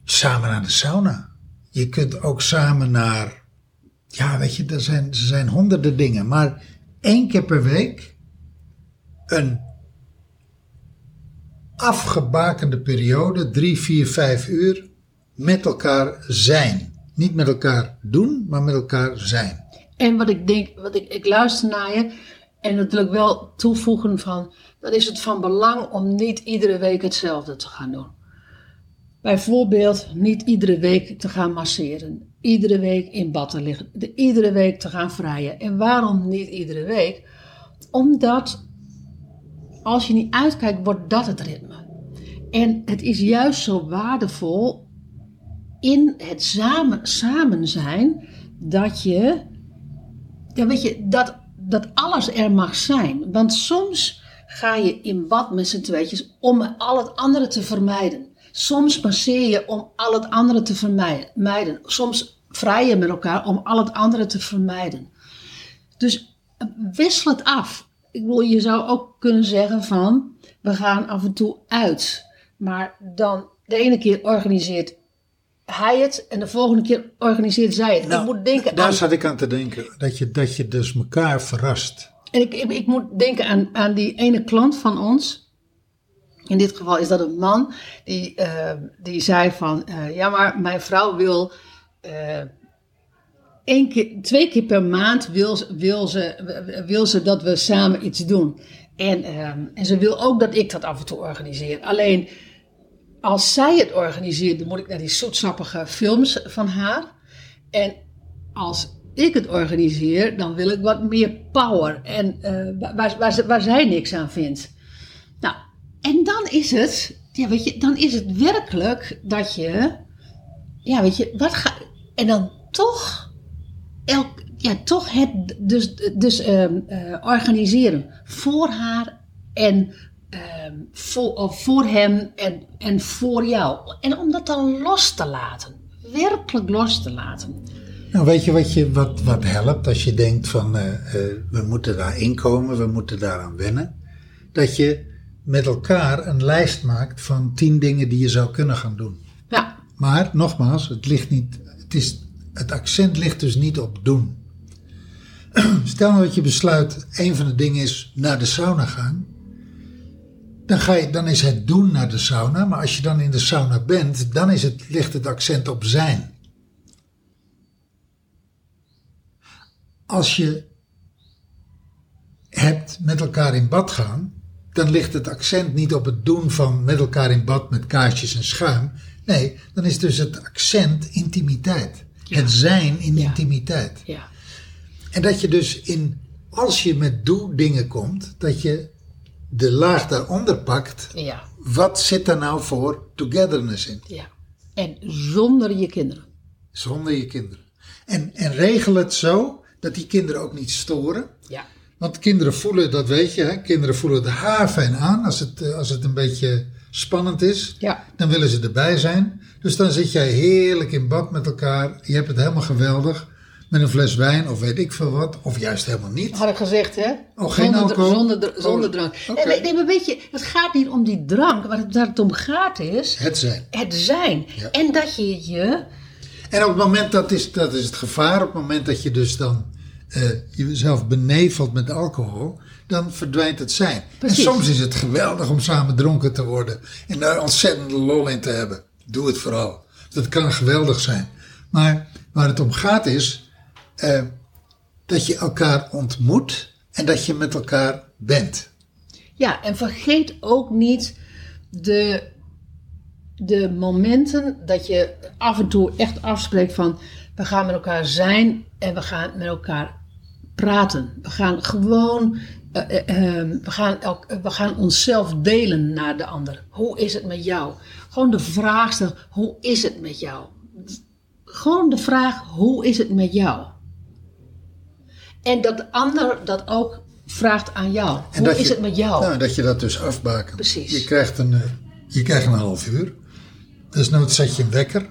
samen naar de sauna. Je kunt ook samen naar ja, weet je, er zijn, er zijn honderden dingen. Maar één keer per week een afgebakende periode, drie, vier, vijf uur, met elkaar zijn. Niet met elkaar doen, maar met elkaar zijn. En wat ik denk, wat ik, ik luister naar je en ik wel toevoegen van, dan is het van belang om niet iedere week hetzelfde te gaan doen. Bijvoorbeeld niet iedere week te gaan masseren, iedere week in bad te liggen, de, iedere week te gaan vrijen. En waarom niet iedere week? Omdat als je niet uitkijkt, wordt dat het ritme. En het is juist zo waardevol in het samen, samen zijn dat je, ja weet je, dat, dat alles er mag zijn. Want soms ga je in bad met z'n tweetjes om al het andere te vermijden. Soms passeer je om al het andere te vermijden. Soms vrij je met elkaar om al het andere te vermijden. Dus eh, wissel het af. Ik bedoel, je zou ook kunnen zeggen van, we gaan af en toe uit. Maar dan de ene keer organiseert hij het en de volgende keer organiseert zij het. ik moet denken Nou, daar aan, zat ik aan te denken. Dat je, dat je dus elkaar verrast. en ik, ik, ik moet denken aan, aan die ene klant van ons. In dit geval is dat een man die, eh, die zei van, eh, ja maar mijn vrouw wil eh, één keer, twee keer per maand wil, ze- wil, ze, wil ze dat we samen iets doen. En, ehm, en ze wil ook dat ik dat af en toe organiseer. Alleen als zij het organiseert, dan moet ik naar die zoetsappige films van haar. En als ik het organiseer, dan wil ik wat meer power. En eh, waar, waar, waar zij niks aan vindt. Nou, en dan is het, ja, weet je, dan is het werkelijk dat je, ja, weet je, wat ga, en dan toch, elk, ja, toch het, dus, dus ehm, eh, organiseren voor haar en ehm, voor, of voor hem en, en voor jou. En om dat dan los te laten, werkelijk los te laten. Nou, weet je wat, je, wat, wat helpt als je denkt van eh, eh, we moeten daar inkomen, we moeten daaraan wennen? Dat je met elkaar een lijst maakt van tien dingen die je zou kunnen gaan doen. Ja, Maar nogmaals, het, ligt niet, het, is, het accent ligt dus niet op doen. stel nou dat je besluit, een van de dingen is naar de sauna gaan. Dan, ga je, dan is het doen naar de sauna. Maar als je dan in de sauna bent, dan is het, ligt het accent op zijn. Als je hebt met elkaar in bad gaan, dan ligt het accent niet op het doen van met elkaar in bad met kaarsjes en schuim. Nee, dan is dus het accent intimiteit. Ja. Het zijn in Ja. intimiteit. Ja. En dat je dus in, als je met doe dingen komt, dat je de laag daaronder pakt. Ja. Wat zit daar nou voor togetherness in? Ja. En zonder je kinderen. Zonder je kinderen. En, en regel het zo dat die kinderen ook niet storen. Ja. Want kinderen voelen, dat weet je, hè? kinderen voelen het haarfijn aan als het, eh, als het een beetje spannend is. Ja. Dan willen ze erbij zijn. Dus dan zit jij heerlijk in bad met elkaar. Je hebt het helemaal geweldig. Met een fles wijn of weet ik veel wat. Of juist helemaal niet. Had ik gezegd, hè? Oh, geen zonder, alcohol? Zonder, dr- zonder Oh, drank. Nee, nee, maar weet je, het gaat niet om die drank. Waar het, waar het om gaat is Het zijn. het zijn. Ja. En dat je je... En op het moment, dat is, dat is het gevaar, op het moment dat je dus dan eh, jezelf benevelt met alcohol, dan verdwijnt het zijn. Precies. En soms is het geweldig om samen dronken te worden en daar ontzettende lol in te hebben. Doe het vooral. Dat kan geweldig zijn. Maar waar het om gaat is eh, dat je elkaar ontmoet en dat je met elkaar bent. Ja, en vergeet ook niet de, de momenten dat je af en toe echt afspreekt van... we gaan met elkaar zijn en we gaan met elkaar praten. We gaan gewoon... eh, eh, eh, we, gaan elk, we gaan onszelf delen naar de ander. Hoe is het met jou? Gewoon de vraag hoe is het met jou? Gewoon de vraag, hoe is het met jou? En dat de ander dat ook vraagt aan jou. En Hoe is je- het met jou? Nou, dat je dat dus afbakent. Precies. Je krijgt een, eh, je krijgt een half uur. Dus nooit zet je een wekker.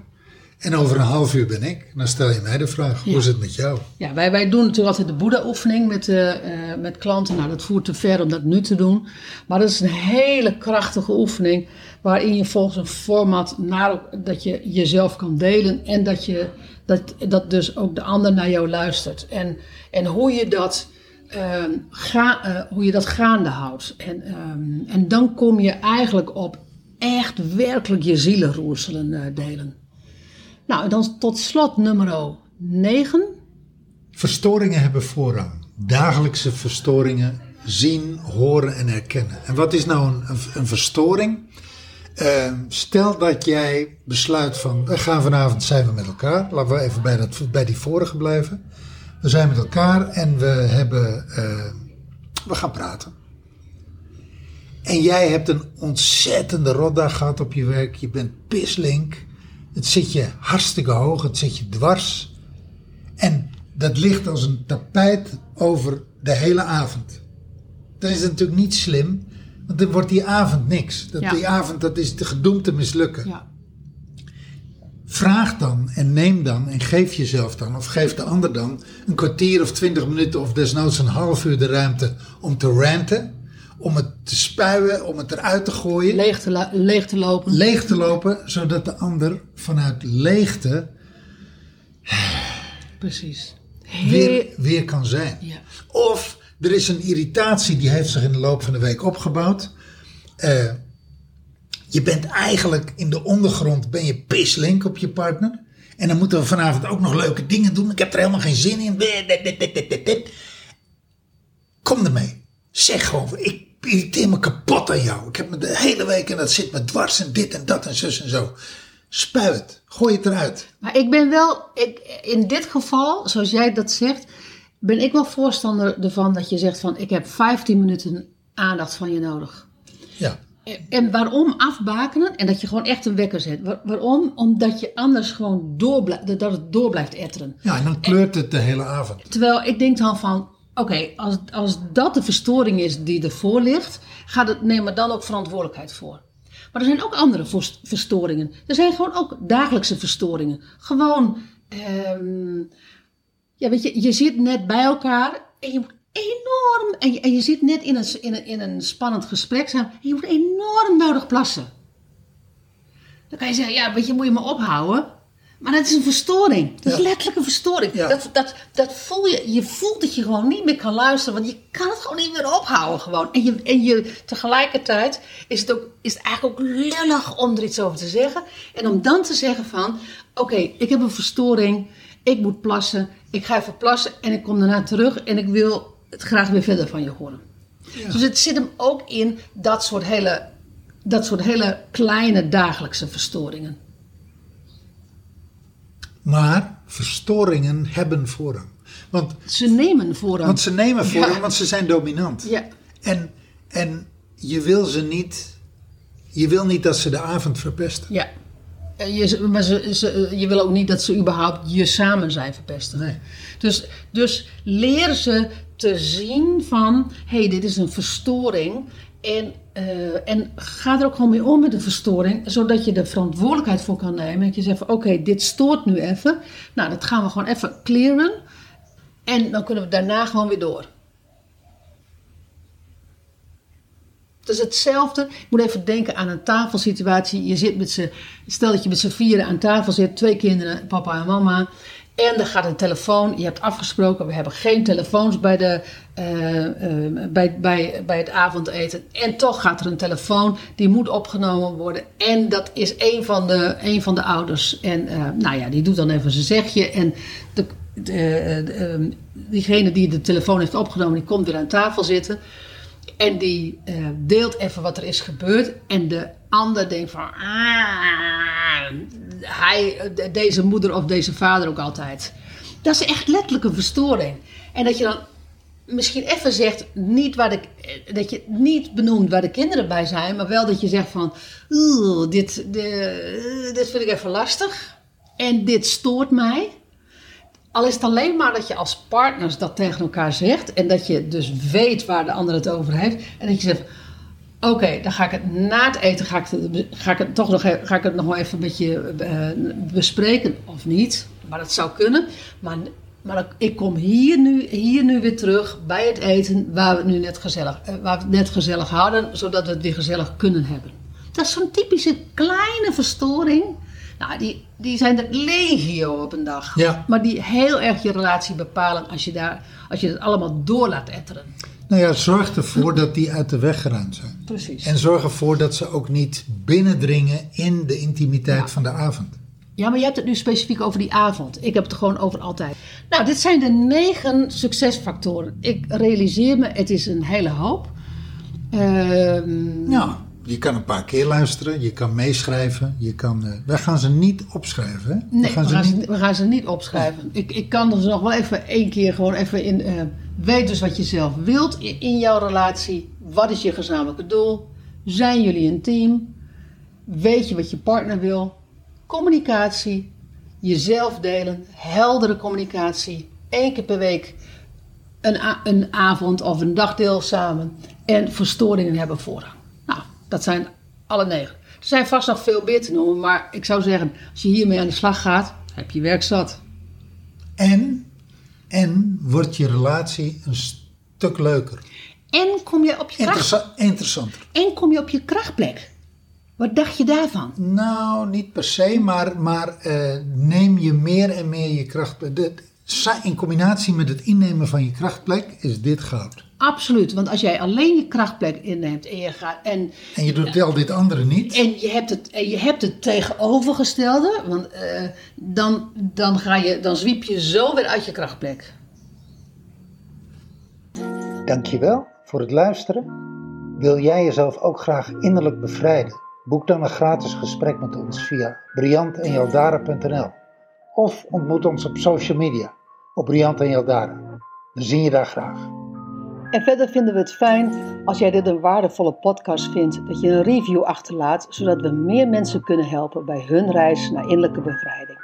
En over een half uur ben ik. Dan stel je mij de vraag, hoe is het met jou? Ja, wij, wij doen natuurlijk altijd de Boeddha-oefening met, eh, eh, met klanten. Nou, dat voert te ver om dat nu te doen. Maar dat is een hele krachtige oefening. Waarin je volgens een format naar, dat je jezelf kan delen. En dat, je, dat, dat dus ook de ander naar jou luistert. En, en hoe, je dat, ehm, ga, eh, hoe je dat gaande houdt. En, ehm, en dan kom je eigenlijk op echt werkelijk je zielenroerselen eh, delen. Nou, en dan tot slot nummer 9. Verstoringen hebben voorrang. Dagelijkse verstoringen zien, horen en herkennen. En wat is nou een, een, verstoring? Eh, stel dat jij besluit van, we gaan vanavond zijn we met elkaar. Laten we even bij, dat, bij die vorige blijven. We zijn met elkaar en we hebben, eh, we gaan praten. En jij hebt een ontzettende rotdag gehad op je werk. Je bent pislink. Het zit je hartstikke hoog. Het zit je dwars. En dat ligt als een tapijt over de hele avond. Dan is het natuurlijk niet slim. Want dan wordt die avond niks. Dat, Ja. Die avond dat is gedoemd te mislukken. Ja. Vraag dan en neem dan en geef jezelf dan of geef de ander dan een kwartier of twintig minuten of desnoods een half uur de ruimte om te ranten, om het te spuien, om het eruit te gooien, Leeg te, la- leeg te lopen. leeg te lopen, zodat de ander vanuit leegte Precies. weer, Heel- weer kan zijn. Ja. Of er is een irritatie die heeft zich in de loop van de week opgebouwd. Eh, je bent eigenlijk in de ondergrond ben je pislink op je partner. En dan moeten we vanavond ook nog leuke dingen doen. Ik heb er helemaal geen zin in. Kom ermee. Zeg gewoon, ik irriteer me kapot aan jou. Ik heb me de hele week en dat zit me dwars en dit en dat en zus en zo. Spuit het. Gooi het eruit. Maar ik ben wel, ik, in dit geval, zoals jij dat zegt, ben ik wel voorstander ervan dat je zegt van ik heb 15 minuten aandacht van je nodig. Ja. En waarom afbakenen? En dat je gewoon echt een wekker zet. Waar- waarom? Omdat je anders gewoon door blijft, dat het door blijft etteren. ja, en dan kleurt het de hele avond. Terwijl ik denk dan van, oké, als, als dat de verstoring is die ervoor ligt, gaat het, neem er dan ook verantwoordelijkheid voor. Maar er zijn ook andere vers- verstoringen. Er zijn gewoon ook dagelijkse verstoringen. Gewoon, ehm, ja, weet je, je zit net bij elkaar en je moet enorm, en je, en je zit net in een, in, een, in een spannend gesprek en je moet enorm nodig plassen. Dan kan je zeggen, ja, weet je, moet je me ophouden. Maar dat is een verstoring. Dat is Ja. letterlijk een verstoring. Ja. Dat, dat, dat voel je. Je voelt dat je gewoon niet meer kan luisteren. Want je kan het gewoon niet meer ophouden. Gewoon. En, je, en je, tegelijkertijd is het, ook, is het eigenlijk ook lullig om er iets over te zeggen. En om dan te zeggen van... Oké, ik heb een verstoring. Ik moet plassen. Ik ga even plassen. En ik kom daarna terug. En ik wil het graag weer verder van je horen. Dus het zit hem ook in dat soort hele, dat soort hele kleine dagelijkse verstoringen. Maar verstoringen hebben voorrang. Want, Ze nemen voorrang. want ze nemen voorrang, Ja. want ze zijn dominant. Ja, En, en je wil ze niet. Je wil niet dat ze de avond verpesten. ja. En Je, maar ze, ze, je wil ook niet dat ze überhaupt je samen zijn verpesten. Nee. Dus, dus leer ze te zien van, hey, dit is een verstoring. En, eh, en ga er ook gewoon mee om met de verstoring, zodat je er verantwoordelijkheid voor kan nemen. Dat je zegt oké, dit stoort nu even. Nou, dat gaan we gewoon even clearen. En dan kunnen we daarna gewoon weer door. Het is hetzelfde. Ik moet even denken aan een tafelsituatie. Je zit met z'n, stel dat je met z'n vieren aan tafel zit, twee kinderen, papa en mama. En er gaat een telefoon. Je hebt afgesproken, we hebben geen telefoons bij, de, eh, eh, bij, bij, bij het avondeten. En toch gaat er een telefoon, die moet opgenomen worden. En dat is een van de, een van de ouders. En eh, nou ja, die doet dan even zijn zegje. En de, de, diegene die de telefoon heeft opgenomen, die komt weer aan tafel zitten. En die deelt even wat er is gebeurd. En de ander denkt van... "Ah, hij, de- deze moeder of deze vader ook altijd. Dat is echt letterlijk een verstoring. En dat je dan misschien even zegt... Niet waar de, dat je niet benoemt waar de kinderen bij zijn... maar wel dat je zegt van... "Oeh, dit, de, dit vind ik even lastig. En dit stoort mij. Al is het alleen maar dat je als partners dat tegen elkaar zegt. En dat je dus weet waar de ander het over heeft. En dat je zegt, oké, dan ga ik het na het eten ga ik het, ga ik het toch nog, e- ga ik het nog wel even met je eh, bespreken. Of niet, maar dat zou kunnen. Maar, maar ik- kom hier nu, hier nu weer terug bij het eten waar we het nu net gezellig, eh, waar we het net gezellig hadden. Zodat we het weer gezellig kunnen hebben. Dat is zo'n typische kleine verstoring. Nou, die, die zijn er legio op een dag. Ja. Maar die heel erg je relatie bepalen als je, daar, als je het allemaal door laat etteren. Nou ja, zorg ervoor dat die uit de weg geruimd zijn. Precies. En zorg ervoor dat ze ook niet binnendringen in de intimiteit van de avond. Ja, maar je hebt het nu specifiek over die avond. Ik heb het gewoon over altijd. Nou, dit zijn de negen succesfactoren. Ik realiseer me, het is een hele hoop. Ehm, Nou, je kan een paar keer luisteren, je kan meeschrijven, je kan... wij gaan ze niet opschrijven, hè? Nee, we gaan, ze, niet... we gaan ze niet opschrijven. Ik, ik kan er nog wel even één keer gewoon even in. eh, weet dus wat je zelf wilt in, in jouw relatie. Wat is je gezamenlijke doel? Zijn jullie een team? Weet je wat je partner wil? Communicatie. Jezelf delen. Heldere communicatie. Eén keer per week een, een avond of een dagdeel samen. En verstoringen hebben voorrang. Dat zijn alle negen. Er zijn vast nog veel meer te noemen, maar ik zou zeggen, als je hiermee aan de slag gaat, heb je werk zat. En, en wordt je relatie een stuk leuker. En kom je op je, kracht, interessanter. en kom je op je krachtplek. Wat dacht je daarvan? Nou, niet per se, maar, maar eh, neem je meer en meer je kracht. de- in combinatie met het innemen van je krachtplek is dit goud. Absoluut, want als jij alleen je krachtplek inneemt en je gaat en En je doet al dit andere niet. En je hebt het, en je hebt het tegenovergestelde, want eh, dan, dan, ga je, dan zwiep je zo weer uit je krachtplek. Dankjewel voor het luisteren. Wil jij jezelf ook graag innerlijk bevrijden? Boek dan een gratis gesprek met ons via briantenjaldara.nl of ontmoet ons op social media op Briant en Jaldara. We zien je daar graag. En verder vinden we het fijn als jij dit een waardevolle podcast vindt, dat je een review achterlaat, zodat we meer mensen kunnen helpen bij hun reis naar innerlijke bevrijding.